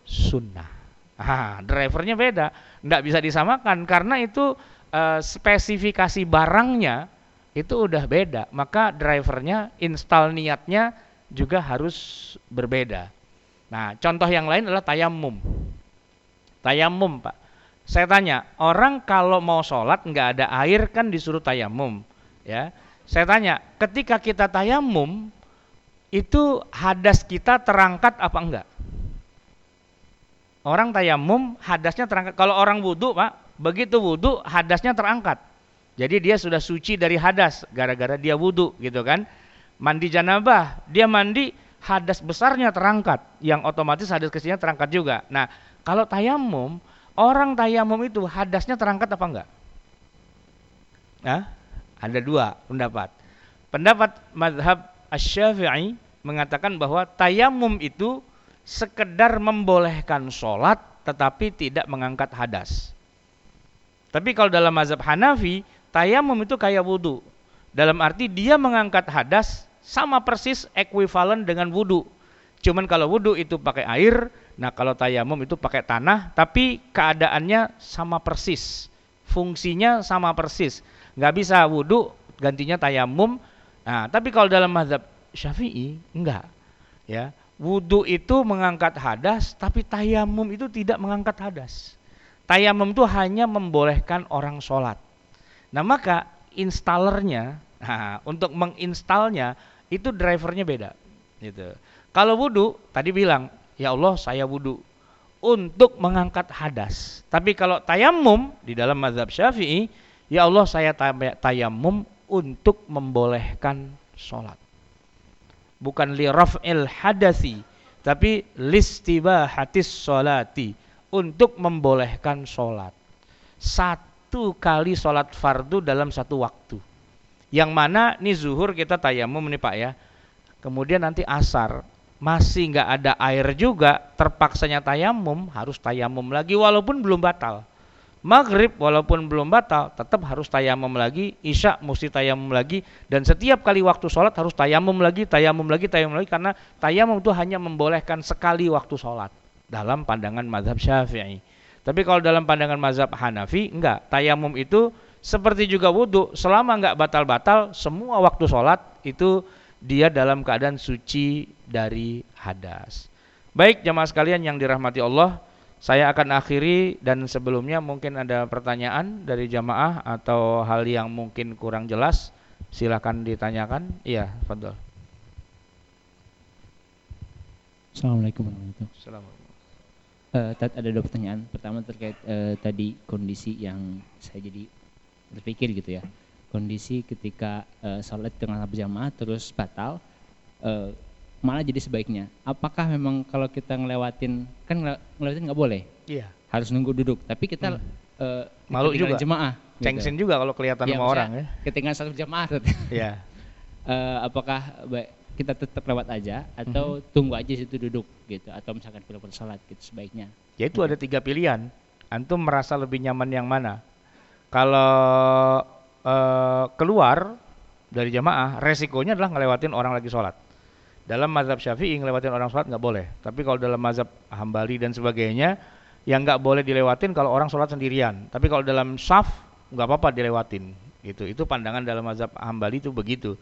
[SPEAKER 2] sunnah. Ah, drivernya beda, tidak bisa disamakan karena itu e, spesifikasi barangnya itu udah beda. Maka drivernya, install niatnya juga harus berbeda. Nah, contoh yang lain adalah tayamum. Tayamum, Pak. Saya tanya, orang kalau mau sholat nggak ada air kan disuruh tayamum, ya. Saya tanya, ketika kita tayamum, itu hadas kita terangkat apa enggak? Orang tayamum hadasnya terangkat. Kalau orang wudhu pak, begitu wudhu hadasnya terangkat. Jadi dia sudah suci dari hadas gara-gara dia wudhu gitu kan. Mandi janabah, dia mandi hadas besarnya terangkat, yang otomatis hadas kecilnya terangkat juga. Nah, kalau tayamum, orang tayamum itu hadasnya terangkat apa enggak? Nah, ada dua pendapat. Pendapat madhab Asy-Syafi'i mengatakan bahwa tayamum itu sekedar membolehkan sholat tetapi tidak mengangkat hadas. Tapi kalau dalam mazhab Hanafi, tayamum itu kayak wudhu. Dalam arti dia mengangkat hadas sama persis ekuivalen dengan wudhu. Cuman kalau wudhu itu pakai air, nah kalau tayamum itu pakai tanah, tapi keadaannya sama persis. Fungsinya sama persis. Nggak bisa wudhu gantinya tayamum, Nah, tapi kalau dalam mazhab Syafi'i enggak. Ya. Wudu itu mengangkat hadas, tapi tayamum itu tidak mengangkat hadas. Tayamum itu hanya membolehkan orang sholat. Nah maka installernya, nah, untuk menginstalnya itu drivernya beda. Gitu. Kalau wudhu, tadi bilang, ya Allah saya wudhu untuk mengangkat hadas. Tapi kalau tayamum di dalam mazhab syafi'i, ya Allah saya tayamum untuk membolehkan sholat. Bukan li raf'il hadasi, tapi listibahatis sholati, untuk membolehkan sholat. Satu kali sholat fardu dalam satu waktu. Yang mana nih zuhur kita tayamum nih Pak ya. Kemudian nanti asar masih nggak ada air juga, terpaksanya tayamum harus tayamum lagi walaupun belum batal. Maghrib walaupun belum batal tetap harus tayamum lagi, Isya mesti tayamum lagi dan setiap kali waktu sholat harus tayamum lagi, tayamum lagi, tayamum lagi karena tayamum itu hanya membolehkan sekali waktu sholat dalam pandangan mazhab Syafi'i. Tapi kalau dalam pandangan mazhab Hanafi enggak, tayamum itu seperti juga wudhu selama enggak batal-batal semua waktu sholat itu dia dalam keadaan suci dari hadas. Baik jamaah sekalian yang dirahmati Allah, saya akan akhiri dan sebelumnya mungkin ada pertanyaan dari jamaah atau hal yang mungkin kurang jelas, silakan ditanyakan. Iya, Fadol.
[SPEAKER 3] Assalamualaikum warahmatullahi wabarakatuh. Uh, ada dua pertanyaan. Pertama terkait uh, tadi kondisi yang saya jadi berpikir gitu ya. Kondisi ketika uh, sholat tengah berjamaah terus batal, uh, malah jadi sebaiknya. Apakah memang kalau kita ngelewatin kan ngelewatin nggak boleh?
[SPEAKER 2] Iya.
[SPEAKER 3] Harus nunggu duduk. Tapi kita hmm. uh,
[SPEAKER 2] malu juga
[SPEAKER 3] jemaah.
[SPEAKER 2] Gitu. Cengsin gitu. juga kalau kelihatan ya, sama orang ya.
[SPEAKER 3] Ketinggalan satu jemaah.
[SPEAKER 2] Iya.
[SPEAKER 3] uh, apakah kita tetap lewat aja atau -hmm. tunggu aja situ duduk gitu atau misalkan pilih sholat gitu sebaiknya.
[SPEAKER 2] Ya itu ada tiga pilihan. Antum merasa lebih nyaman yang mana? Kalau uh, keluar dari jamaah, resikonya adalah ngelewatin orang lagi sholat dalam mazhab Syafi'i ngelewatin orang sholat nggak boleh. Tapi kalau dalam mazhab Hambali dan sebagainya, yang nggak boleh dilewatin kalau orang sholat sendirian. Tapi kalau dalam saf nggak apa-apa dilewatin. Gitu. Itu pandangan dalam mazhab Hambali itu begitu.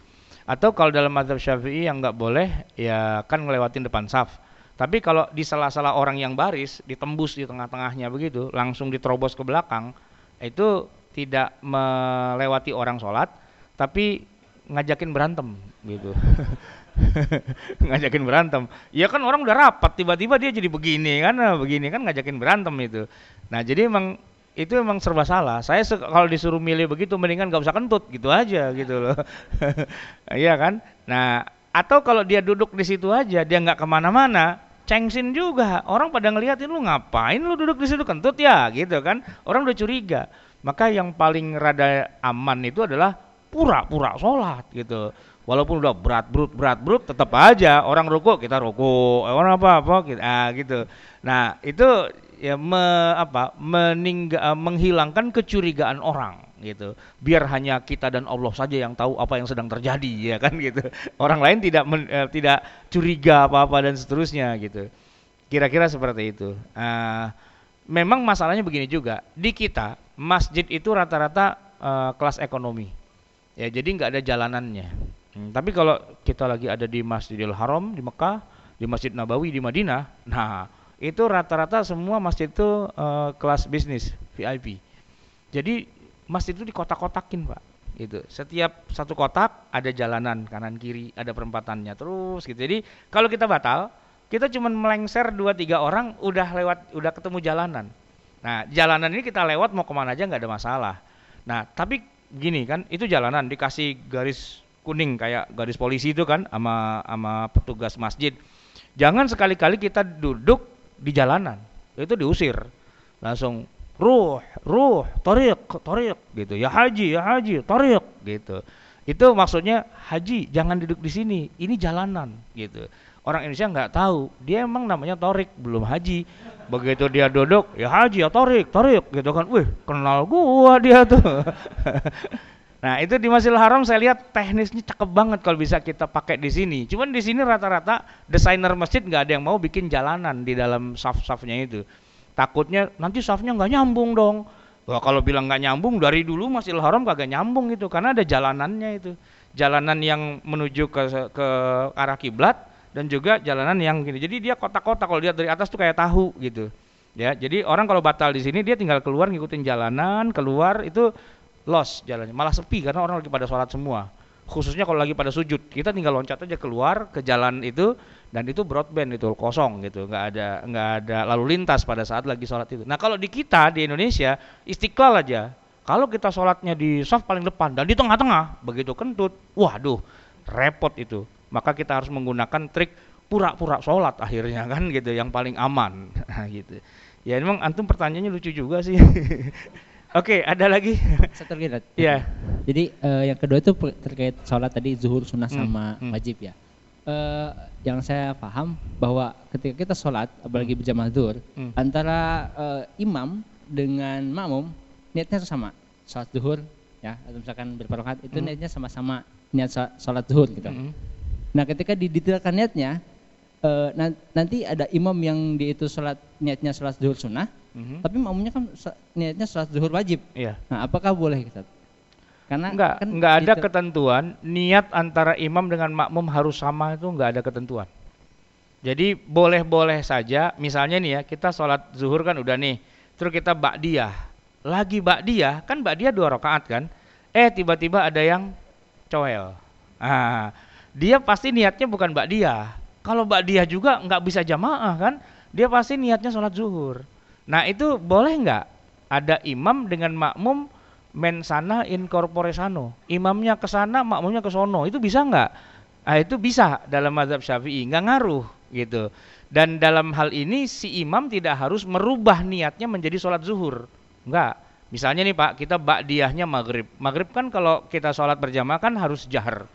[SPEAKER 2] Atau kalau dalam mazhab Syafi'i yang nggak boleh ya kan ngelewatin depan saf. Tapi kalau di salah-salah orang yang baris ditembus di tengah-tengahnya begitu, langsung diterobos ke belakang, itu tidak melewati orang sholat, tapi ngajakin berantem gitu. ngajakin berantem. Ya kan orang udah rapat tiba-tiba dia jadi begini kan, nah, begini kan ngajakin berantem itu. Nah jadi emang itu emang serba salah. Saya kalau disuruh milih begitu mendingan gak usah kentut gitu aja gitu loh. Iya kan? Nah atau kalau dia duduk di situ aja dia nggak ke mana-mana cengsin juga orang pada ngeliatin lu ngapain lu duduk di situ kentut ya gitu kan orang udah curiga maka yang paling rada aman itu adalah pura-pura sholat gitu walaupun udah berat brut berat brut tetap aja orang ruku kita ruku orang apa apa gitu ah, gitu nah itu ya me, apa meninggal menghilangkan kecurigaan orang gitu. Biar hanya kita dan Allah saja yang tahu apa yang sedang terjadi ya kan gitu. Orang lain tidak men, eh, tidak curiga apa-apa dan seterusnya gitu. Kira-kira seperti itu. Uh, memang masalahnya begini juga. Di kita masjid itu rata-rata uh, kelas ekonomi. Ya, jadi nggak ada jalanannya. Hmm, tapi kalau kita lagi ada di Masjidil Haram di Mekah, di Masjid Nabawi di Madinah, nah itu rata-rata semua masjid itu uh, kelas bisnis VIP. Jadi masjid itu dikotak-kotakin pak gitu setiap satu kotak ada jalanan kanan kiri ada perempatannya terus gitu jadi kalau kita batal kita cuma melengser dua tiga orang udah lewat udah ketemu jalanan nah jalanan ini kita lewat mau ke mana aja nggak ada masalah nah tapi gini kan itu jalanan dikasih garis kuning kayak garis polisi itu kan sama sama petugas masjid jangan sekali-kali kita duduk di jalanan itu diusir langsung ruh, ruh, tarik, tarik gitu. Ya haji, ya haji, tarik gitu. Itu maksudnya haji jangan duduk di sini, ini jalanan gitu. Orang Indonesia nggak tahu, dia emang namanya tarik, belum haji. Begitu dia duduk, ya haji, ya tarik, tarik gitu kan. Wih, kenal gua dia tuh. nah, itu di Masjidil Haram saya lihat teknisnya cakep banget kalau bisa kita pakai di sini. Cuman di sini rata-rata desainer masjid nggak ada yang mau bikin jalanan di dalam saf-safnya itu takutnya nanti safnya nggak nyambung dong Wah, kalau bilang nggak nyambung dari dulu Masjidil Haram kagak nyambung gitu karena ada jalanannya itu jalanan yang menuju ke ke arah kiblat dan juga jalanan yang gini. Jadi dia kotak-kotak kalau lihat dari atas tuh kayak tahu gitu. Ya jadi orang kalau batal di sini dia tinggal keluar ngikutin jalanan keluar itu los jalannya. Malah sepi karena orang lagi pada sholat semua. Khususnya kalau lagi pada sujud kita tinggal loncat aja keluar ke jalan itu dan itu broadband itu kosong gitu. Nggak ada nggak ada lalu lintas pada saat lagi sholat itu. Nah kalau di kita di Indonesia istiqlal aja. Kalau kita sholatnya di soft paling depan dan di tengah-tengah begitu kentut waduh repot itu maka kita harus menggunakan trik pura-pura sholat akhirnya kan gitu yang paling aman nah, gitu ya memang antum pertanyaannya lucu juga sih Oke, okay, ada lagi.
[SPEAKER 3] Satu lagi, Iya. Jadi uh, yang kedua itu terkait sholat tadi zuhur sunnah hmm, sama hmm. wajib ya. Uh, yang saya paham bahwa ketika kita sholat apalagi hmm. berjamaah zuhur hmm. antara uh, imam dengan makmum niatnya sama sholat zuhur ya atau misalkan berparokat itu hmm. niatnya sama-sama niat sholat zuhur gitu. Hmm. Nah ketika didetailkan niatnya uh, nanti ada imam yang di itu sholat niatnya sholat zuhur sunnah hmm. tapi makmumnya kan niatnya sholat zuhur wajib.
[SPEAKER 2] Iya.
[SPEAKER 3] Nah apakah boleh kita?
[SPEAKER 2] Karena enggak, kan enggak ada gitu. ketentuan niat antara imam dengan makmum harus sama itu enggak ada ketentuan. Jadi boleh-boleh saja, misalnya nih ya, kita sholat zuhur kan udah nih, terus kita ba'diyah. Lagi ba'diyah, kan ba'diyah dua rakaat kan? Eh tiba-tiba ada yang coel. Ah, dia pasti niatnya bukan ba'diyah. Kalau ba'diyah juga nggak bisa jamaah kan? Dia pasti niatnya sholat zuhur. Nah itu boleh nggak? Ada imam dengan makmum men sana in corpore sano. Imamnya ke sana, makmumnya ke sono. Itu bisa nggak? Nah, itu bisa dalam mazhab Syafi'i, nggak ngaruh gitu. Dan dalam hal ini si imam tidak harus merubah niatnya menjadi sholat zuhur. Enggak. Misalnya nih Pak, kita ba'diyahnya maghrib. Maghrib kan kalau kita sholat berjamaah kan harus jahar.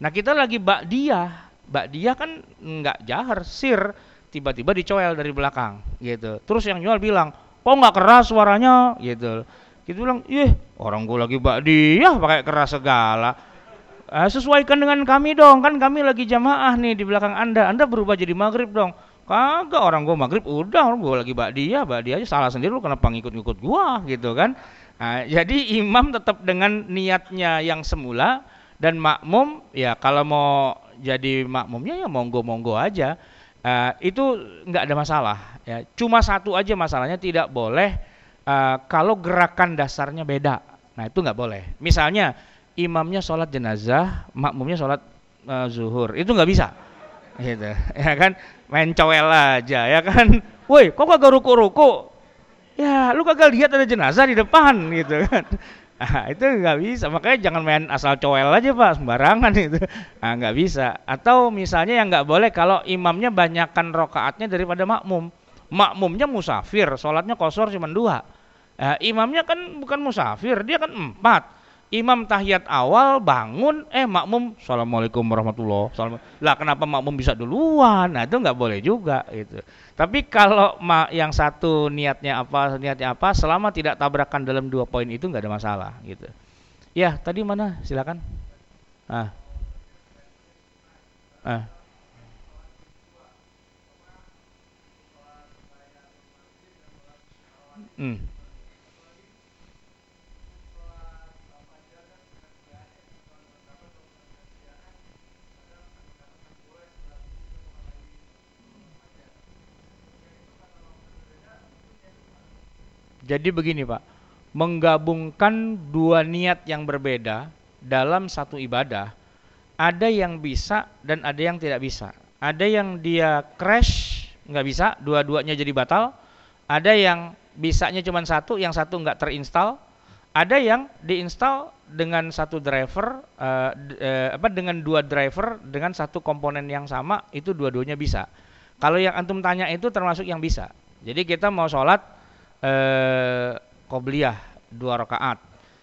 [SPEAKER 2] Nah kita lagi ba'diyah. Ba'diyah kan nggak jahar, sir. Tiba-tiba dicoel dari belakang gitu. Terus yang jual bilang, kok nggak keras suaranya gitu. Kita bilang, ih orang gue lagi ba'diyah pakai keras segala. Eh, sesuaikan dengan kami dong, kan kami lagi jamaah nih di belakang anda. Anda berubah jadi maghrib dong. Kagak orang gue maghrib udah orang gue lagi ba'diyah, ba'diyah aja salah sendiri lu kenapa ngikut-ngikut gua gitu kan. Nah, jadi imam tetap dengan niatnya yang semula dan makmum ya kalau mau jadi makmumnya ya monggo-monggo aja. Uh, itu nggak ada masalah ya. Cuma satu aja masalahnya tidak boleh uh, kalau gerakan dasarnya beda. Nah itu nggak boleh. Misalnya imamnya sholat jenazah, makmumnya sholat uh, zuhur, itu nggak bisa. Gitu, ya kan? Main cowel aja, ya kan? Woi, kok kagak ruku-ruku? Ya, lu kagak lihat ada jenazah di depan, gitu kan? Nah, itu nggak bisa, makanya jangan main asal coel aja pak, sembarangan itu. Nah, nggak bisa. Atau misalnya yang nggak boleh kalau imamnya banyakkan rokaatnya daripada makmum. Makmumnya musafir, sholatnya kosor cuma dua. Nah, imamnya kan bukan musafir, dia kan empat imam tahiyat awal bangun eh makmum assalamualaikum warahmatullah. Lah kenapa makmum bisa duluan? Nah itu nggak boleh juga gitu. Tapi kalau ma yang satu niatnya apa niatnya apa selama tidak tabrakan dalam dua poin itu nggak ada masalah gitu. Ya tadi mana? Silakan. Ah. Ah. Hmm Jadi begini Pak, menggabungkan dua niat yang berbeda dalam satu ibadah, ada yang bisa dan ada yang tidak bisa. Ada yang dia crash, nggak bisa, dua-duanya jadi batal. Ada yang bisanya cuma satu, yang satu nggak terinstall. Ada yang diinstal dengan satu driver, uh, uh, apa dengan dua driver dengan satu komponen yang sama, itu dua-duanya bisa. Kalau yang antum tanya itu termasuk yang bisa. Jadi kita mau sholat eh, dua rakaat.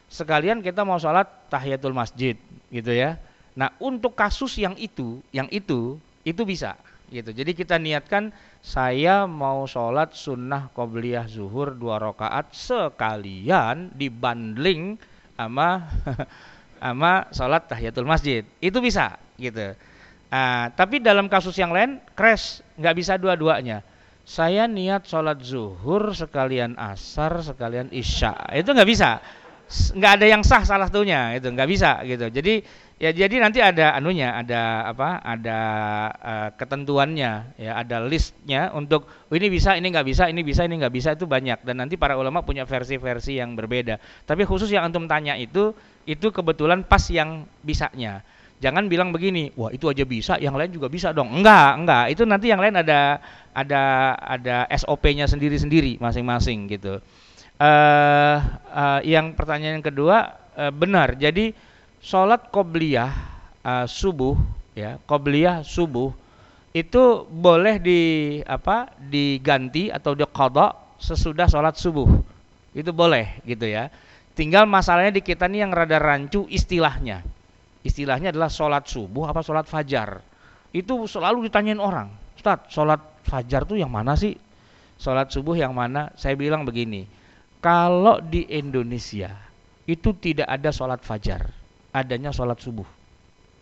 [SPEAKER 2] Sekalian kita mau sholat tahiyatul masjid gitu ya. Nah untuk kasus yang itu, yang itu, itu bisa gitu. Jadi kita niatkan saya mau sholat sunnah qobliyah zuhur dua rakaat sekalian dibanding sama sama sholat tahiyatul masjid. Itu bisa gitu. Nah, tapi dalam kasus yang lain crash nggak bisa dua-duanya saya niat sholat zuhur sekalian asar sekalian isya. Itu nggak bisa. Nggak ada yang sah salah satunya. Itu nggak bisa gitu. Jadi ya jadi nanti ada anunya ada apa ada uh, ketentuannya ya ada listnya untuk oh, ini bisa ini nggak bisa ini bisa ini nggak bisa itu banyak. Dan nanti para ulama punya versi-versi yang berbeda. Tapi khusus yang antum tanya itu itu kebetulan pas yang bisanya Jangan bilang begini, wah itu aja bisa, yang lain juga bisa dong. Enggak, enggak. Itu nanti yang lain ada ada ada SOP-nya sendiri-sendiri masing-masing gitu. Uh, uh, yang pertanyaan yang kedua uh, benar. Jadi sholat qobliyah uh, subuh ya, qobliyah subuh itu boleh di apa diganti atau dikodok sesudah sholat subuh itu boleh gitu ya tinggal masalahnya di kita nih yang rada rancu istilahnya istilahnya adalah sholat subuh apa sholat fajar. Itu selalu ditanyain orang Ustaz sholat fajar tuh yang mana sih? Sholat subuh yang mana? Saya bilang begini kalau di Indonesia itu tidak ada sholat fajar adanya sholat subuh.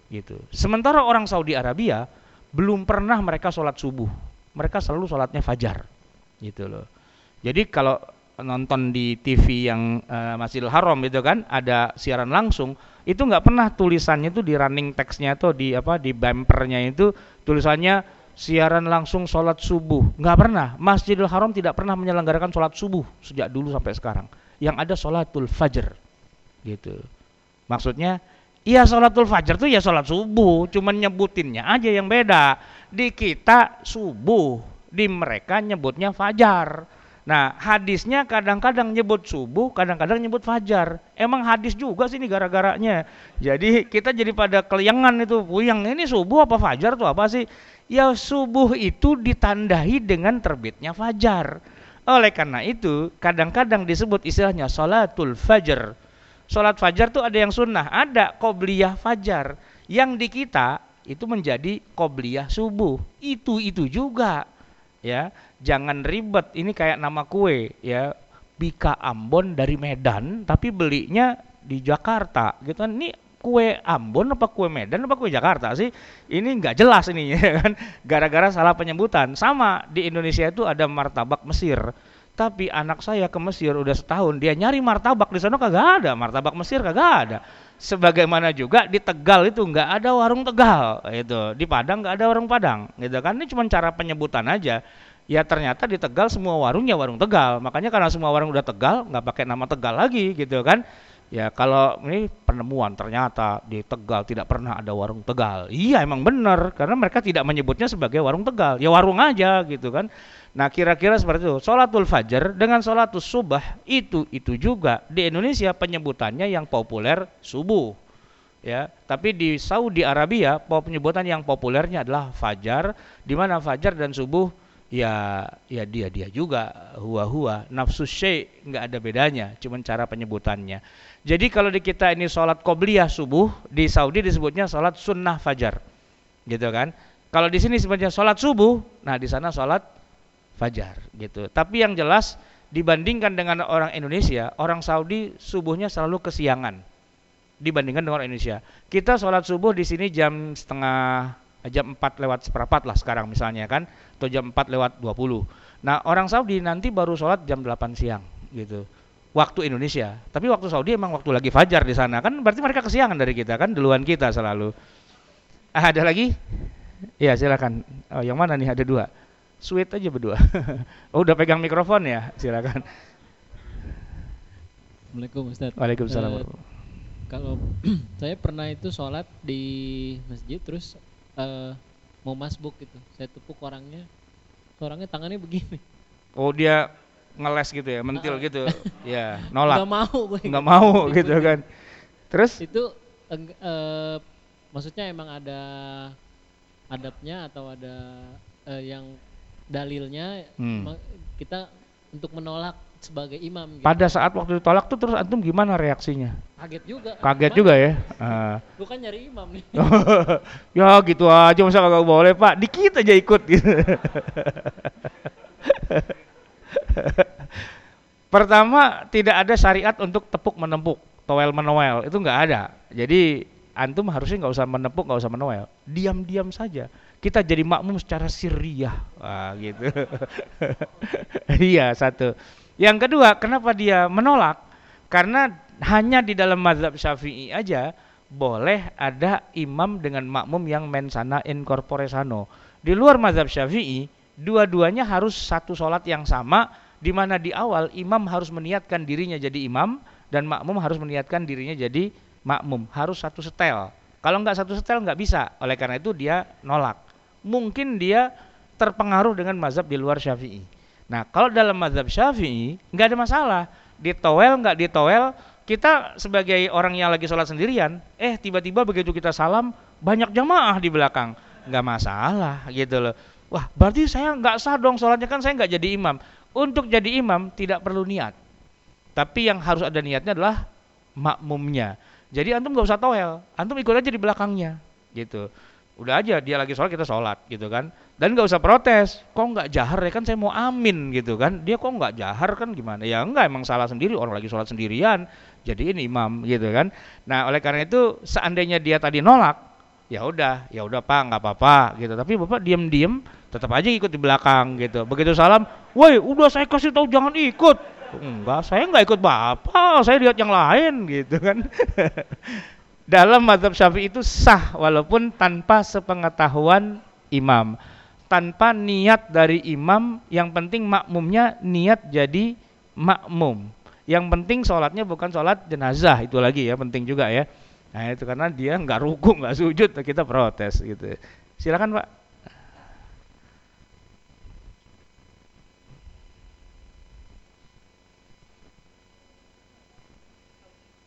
[SPEAKER 2] Gitu. Sementara orang Saudi Arabia belum pernah mereka sholat subuh. Mereka selalu sholatnya fajar. Gitu loh. Jadi kalau nonton di TV yang uh, Masjidil Haram itu kan ada siaran langsung itu nggak pernah tulisannya itu di running textnya atau di apa di bumpernya itu tulisannya siaran langsung sholat subuh. Nggak pernah. Masjidil Haram tidak pernah menyelenggarakan sholat subuh sejak dulu sampai sekarang. Yang ada sholatul fajr. Gitu. Maksudnya iya sholatul fajr tuh ya sholat subuh cuman nyebutinnya aja yang beda. Di kita subuh di mereka nyebutnya fajar Nah, hadisnya kadang-kadang nyebut subuh, kadang-kadang nyebut fajar. Emang hadis juga sih ini gara-garanya. Jadi kita jadi pada keliangan itu, puyang ini subuh apa fajar tuh apa sih? Ya subuh itu ditandai dengan terbitnya fajar. Oleh karena itu, kadang-kadang disebut istilahnya salatul fajar. Salat fajar tuh ada yang sunnah, ada qobliyah fajar. Yang di kita itu menjadi qobliyah subuh. Itu itu juga. Ya, jangan ribet ini kayak nama kue ya. Bika Ambon dari Medan tapi belinya di Jakarta gitu kan. Ini kue Ambon apa kue Medan apa kue Jakarta sih? Ini nggak jelas ini ya kan. Gara-gara salah penyebutan. Sama di Indonesia itu ada martabak Mesir tapi anak saya ke Mesir udah setahun dia nyari martabak di sana kagak ada. Martabak Mesir kagak ada. Sebagaimana juga di Tegal itu nggak ada warung Tegal itu. Di Padang nggak ada warung Padang gitu kan. Ini cuma cara penyebutan aja. Ya ternyata di Tegal semua warungnya warung Tegal. Makanya karena semua warung udah Tegal nggak pakai nama Tegal lagi gitu kan Ya kalau ini penemuan ternyata di Tegal tidak pernah ada warung Tegal. Iya emang benar karena mereka tidak menyebutnya sebagai warung Tegal. Ya warung aja gitu kan. Nah kira-kira seperti itu. Sholatul fajar dengan sholatul subah itu itu juga di Indonesia penyebutannya yang populer subuh. Ya, tapi di Saudi Arabia penyebutan yang populernya adalah fajar, di mana fajar dan subuh ya ya dia dia juga huwa huwa nafsu syai nggak ada bedanya, cuman cara penyebutannya. Jadi kalau di kita ini sholat qobliyah subuh, di Saudi disebutnya sholat sunnah fajar. Gitu kan. Kalau di sini sebutnya sholat subuh, nah di sana sholat fajar gitu. Tapi yang jelas dibandingkan dengan orang Indonesia, orang Saudi subuhnya selalu kesiangan dibandingkan dengan orang Indonesia. Kita sholat subuh di sini jam setengah jam 4 lewat seperempat lah sekarang misalnya kan, atau jam 4 lewat 20. Nah orang Saudi nanti baru sholat jam 8 siang gitu waktu Indonesia. Tapi waktu Saudi emang waktu lagi fajar di sana kan berarti mereka kesiangan dari kita kan duluan kita selalu. Ah, ada lagi? Ya silakan. Oh, yang mana nih ada dua? Sweet aja berdua. oh udah pegang mikrofon ya? Silakan.
[SPEAKER 4] Assalamualaikum Ustaz.
[SPEAKER 2] Waalaikumsalam. Uh,
[SPEAKER 4] kalau saya pernah itu sholat di masjid terus uh, mau masbuk gitu. Saya tepuk orangnya, orangnya tangannya begini.
[SPEAKER 2] Oh dia ngeles gitu ya, mentil uh, gitu. ya, nolak.
[SPEAKER 4] Gak mau
[SPEAKER 2] gue. Gak mau gitu kan. Terus
[SPEAKER 4] itu uh, maksudnya emang ada adabnya atau ada uh, yang dalilnya hmm. kita untuk menolak sebagai imam.
[SPEAKER 2] Gitu. Pada saat waktu ditolak tuh terus antum gimana reaksinya?
[SPEAKER 4] Kaget juga.
[SPEAKER 2] Kaget juga ya. Uh.
[SPEAKER 4] Bukan nyari imam nih.
[SPEAKER 2] ya gitu aja masa kagak boleh pak. Dikit aja ikut gitu. Pertama, tidak ada syariat untuk tepuk menempuk, toel menoel, itu nggak ada. Jadi antum harusnya nggak usah menepuk, nggak usah menoel, diam-diam saja. Kita jadi makmum secara sirriyah, Wah, gitu. iya satu. Yang kedua, kenapa dia menolak? Karena hanya di dalam mazhab syafi'i aja boleh ada imam dengan makmum yang mensana in corpore sano. Di luar mazhab syafi'i, dua-duanya harus satu sholat yang sama di mana di awal imam harus meniatkan dirinya jadi imam dan makmum harus meniatkan dirinya jadi makmum. Harus satu setel. Kalau nggak satu setel nggak bisa. Oleh karena itu dia nolak. Mungkin dia terpengaruh dengan mazhab di luar syafi'i. Nah kalau dalam mazhab syafi'i nggak ada masalah. Ditowel nggak ditowel kita sebagai orang yang lagi sholat sendirian eh tiba-tiba begitu kita salam banyak jamaah di belakang. Nggak masalah gitu loh. Wah, berarti saya nggak sah dong sholatnya kan saya nggak jadi imam. Untuk jadi imam tidak perlu niat. Tapi yang harus ada niatnya adalah makmumnya. Jadi antum nggak usah toel, antum ikut aja di belakangnya, gitu. Udah aja dia lagi sholat kita sholat, gitu kan. Dan nggak usah protes, kok nggak jahar ya kan saya mau amin, gitu kan. Dia kok nggak jahar kan gimana? Ya enggak emang salah sendiri orang lagi sholat sendirian, jadi ini imam, gitu kan. Nah oleh karena itu seandainya dia tadi nolak, ya udah, ya udah pak nggak apa-apa, gitu. Tapi bapak diem-diem tetap aja ikut di belakang gitu. Begitu salam, woi udah saya kasih tahu jangan ikut. Enggak, saya enggak ikut bapak, saya lihat yang lain gitu kan. Dalam mazhab syafi'i itu sah walaupun tanpa sepengetahuan imam. Tanpa niat dari imam, yang penting makmumnya niat jadi makmum. Yang penting sholatnya bukan sholat jenazah, itu lagi ya penting juga ya. Nah itu karena dia nggak ruku, nggak sujud, kita protes gitu. Silakan Pak.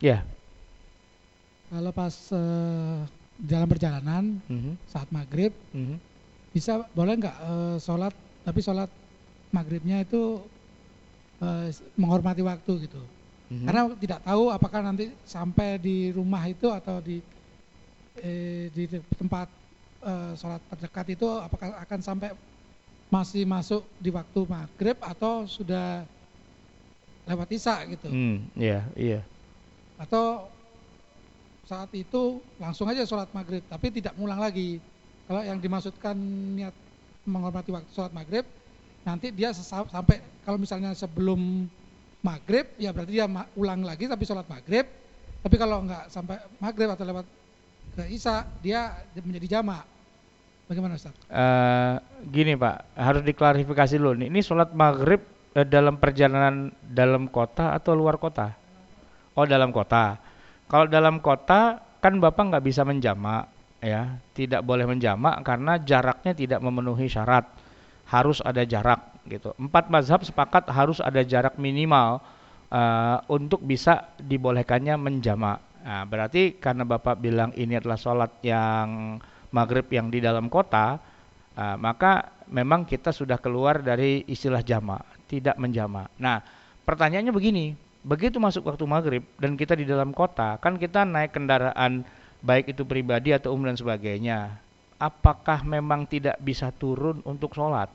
[SPEAKER 2] Ya.
[SPEAKER 5] Kalau pas uh, jalan perjalanan mm -hmm. saat maghrib mm -hmm. bisa boleh nggak uh, sholat tapi sholat maghribnya itu uh, menghormati waktu gitu. Mm -hmm. Karena tidak tahu apakah nanti sampai di rumah itu atau di eh, di tempat uh, sholat terdekat itu apakah akan sampai masih masuk di waktu maghrib atau sudah lewat isya gitu.
[SPEAKER 2] Hmm, iya, iya
[SPEAKER 5] atau saat itu langsung aja sholat maghrib tapi tidak ngulang lagi. Kalau yang dimaksudkan niat menghormati waktu sholat maghrib nanti dia sampai kalau misalnya sebelum maghrib ya berarti dia ulang lagi tapi sholat maghrib. Tapi kalau enggak sampai maghrib atau lewat ke isya dia menjadi jamak. Bagaimana Ustaz?
[SPEAKER 2] Uh, gini Pak. Harus diklarifikasi dulu nih. Ini sholat maghrib uh, dalam perjalanan dalam kota atau luar kota? Oh dalam kota. Kalau dalam kota kan bapak nggak bisa menjamak ya, tidak boleh menjamak karena jaraknya tidak memenuhi syarat. Harus ada jarak gitu. Empat mazhab sepakat harus ada jarak minimal uh, untuk bisa dibolehkannya menjamak. Nah, berarti karena bapak bilang ini adalah sholat yang maghrib yang di dalam kota, uh, maka memang kita sudah keluar dari istilah jamak, tidak menjamak. Nah, pertanyaannya begini, begitu masuk waktu maghrib dan kita di dalam kota, kan kita naik kendaraan baik itu pribadi atau umum dan sebagainya. Apakah memang tidak bisa turun untuk sholat?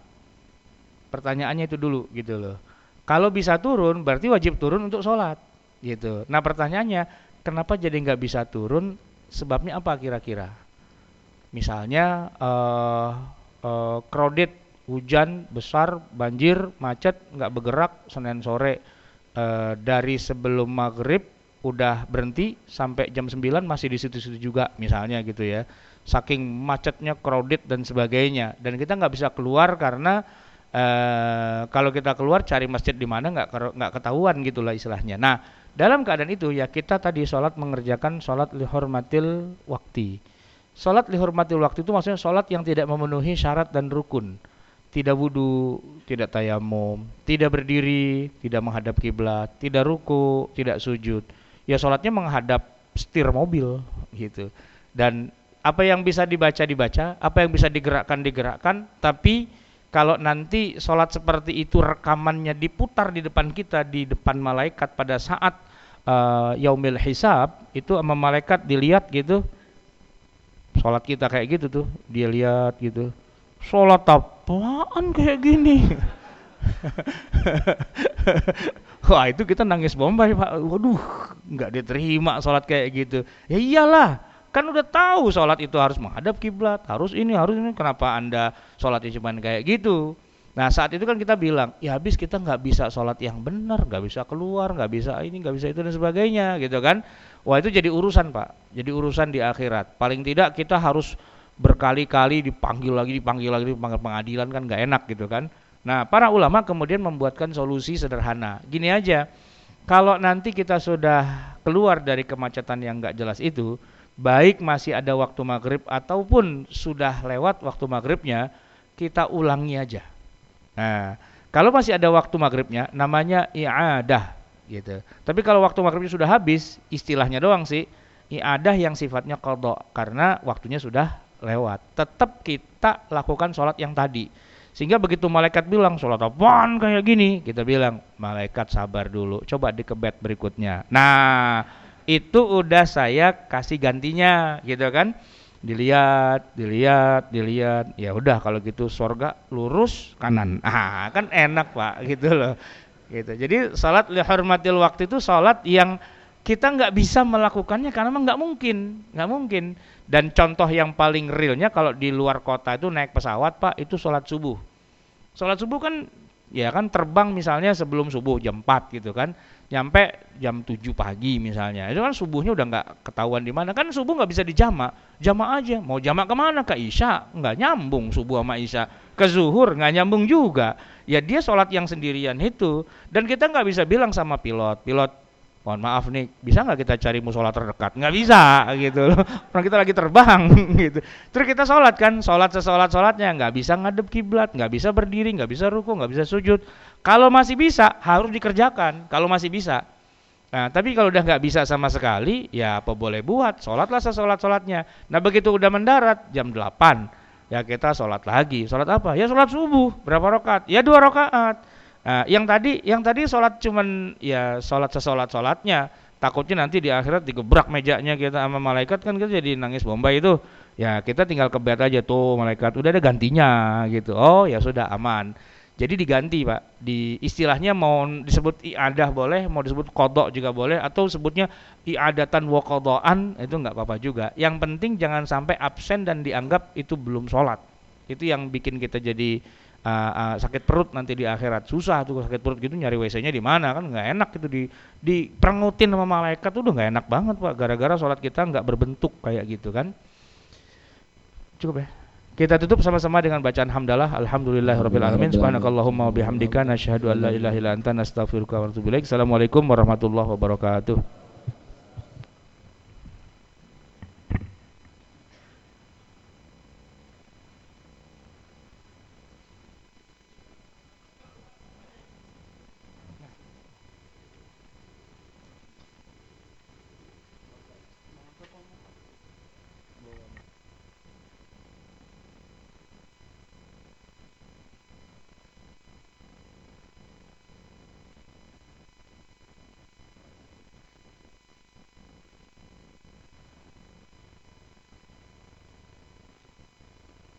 [SPEAKER 2] Pertanyaannya itu dulu gitu loh. Kalau bisa turun berarti wajib turun untuk sholat gitu. Nah pertanyaannya kenapa jadi nggak bisa turun? Sebabnya apa kira-kira? Misalnya uh, uh, crowded, hujan besar, banjir, macet, nggak bergerak Senin sore uh, dari sebelum maghrib udah berhenti sampai jam 9 masih di situ-situ juga misalnya gitu ya. Saking macetnya crowded dan sebagainya. Dan kita nggak bisa keluar karena uh, kalau kita keluar cari masjid di mana nggak nggak ketahuan gitulah istilahnya. Nah dalam keadaan itu ya kita tadi sholat mengerjakan sholat lihormatil waktu sholat lihormatil waktu itu maksudnya sholat yang tidak memenuhi syarat dan rukun tidak wudhu, tidak tayamum, tidak berdiri, tidak menghadap kiblat, tidak ruku, tidak sujud. Ya sholatnya menghadap setir mobil gitu. Dan apa yang bisa dibaca dibaca apa yang bisa digerakkan digerakkan tapi kalau nanti sholat seperti itu rekamannya diputar di depan kita di depan malaikat pada saat uh, yaumil hisab itu sama malaikat dilihat gitu sholat kita kayak gitu tuh dia lihat gitu sholat apaan kayak gini Wah itu kita nangis bombay pak. Waduh, nggak diterima sholat kayak gitu. Ya iyalah, kan udah tahu sholat itu harus menghadap kiblat, harus ini, harus ini. Kenapa anda sholatnya cuma kayak gitu? Nah saat itu kan kita bilang, ya habis kita nggak bisa sholat yang benar, nggak bisa keluar, nggak bisa ini, nggak bisa itu dan sebagainya, gitu kan? Wah itu jadi urusan pak, jadi urusan di akhirat. Paling tidak kita harus berkali-kali dipanggil lagi, dipanggil lagi, dipanggil pengadilan kan nggak enak gitu kan? Nah, para ulama kemudian membuatkan solusi sederhana. Gini aja, kalau nanti kita sudah keluar dari kemacetan yang nggak jelas itu, baik masih ada waktu maghrib ataupun sudah lewat waktu maghribnya, kita ulangi aja. Nah, kalau masih ada waktu maghribnya, namanya i'adah gitu. Tapi kalau waktu maghribnya sudah habis, istilahnya doang sih, i'adah yang sifatnya kodok karena waktunya sudah lewat. Tetap kita lakukan sholat yang tadi sehingga begitu malaikat bilang sholat apaan kayak gini, kita bilang malaikat sabar dulu, coba dikebet berikutnya. Nah itu udah saya kasih gantinya gitu kan. Dilihat, dilihat, dilihat. Ya udah kalau gitu sorga lurus kanan. Ah kan enak pak gitu loh. Gitu. Jadi sholat lihormatil waktu itu sholat yang kita nggak bisa melakukannya karena memang nggak mungkin, nggak mungkin. Dan contoh yang paling realnya kalau di luar kota itu naik pesawat pak itu sholat subuh. Sholat subuh kan ya kan terbang misalnya sebelum subuh jam 4 gitu kan. Nyampe jam 7 pagi misalnya. Itu kan subuhnya udah nggak ketahuan di mana. Kan subuh nggak bisa dijamak jamak aja. Mau jamak ke mana? Ke isya. Nggak nyambung subuh sama isya. Ke zuhur nggak nyambung juga. Ya dia sholat yang sendirian itu. Dan kita nggak bisa bilang sama pilot pilot mohon maaf nih bisa nggak kita cari musola terdekat? Nggak bisa gitu loh. Orang kita lagi terbang gitu. Terus kita sholat kan sholat sesolat sholatnya. Nggak bisa ngadep kiblat nggak bisa berdiri nggak bisa ruku nggak bisa sujud. Kalau masih bisa harus dikerjakan. Kalau masih bisa. Nah tapi kalau udah nggak bisa sama sekali ya apa boleh buat? Sholatlah sesolat sholatnya. Nah begitu udah mendarat jam 8 ya kita sholat lagi. Sholat apa? Ya sholat subuh berapa rakaat? Ya dua rakaat Nah, yang tadi yang tadi sholat cuman ya sholat sesolat sholatnya takutnya nanti di akhirat digebrak mejanya kita sama malaikat kan kita jadi nangis bombay itu. Ya kita tinggal kebet aja tuh malaikat. Udah ada gantinya gitu. Oh ya sudah aman. Jadi diganti pak. Di istilahnya mau disebut iadah boleh mau disebut kodok juga boleh atau sebutnya iadatan wakodoan itu nggak apa-apa juga. Yang penting jangan sampai absen dan dianggap itu belum sholat. Itu yang bikin kita jadi uh, uh, sakit perut nanti di akhirat. Susah tuh sakit perut gitu nyari WC-nya di mana kan nggak enak itu di perengutin sama malaikat tuh udah nggak enak banget pak. Gara-gara sholat kita nggak berbentuk kayak gitu kan? Cukup ya? Kita tutup sama-sama dengan bacaan hamdalah. Alhamdulillahirabbil alamin. Subhanakallahumma wa bihamdika. Nasyhadu an la ilaha illa anta. Nastaghfiruka wa natubu ilaik. Assalamualaikum warahmatullahi wabarakatuh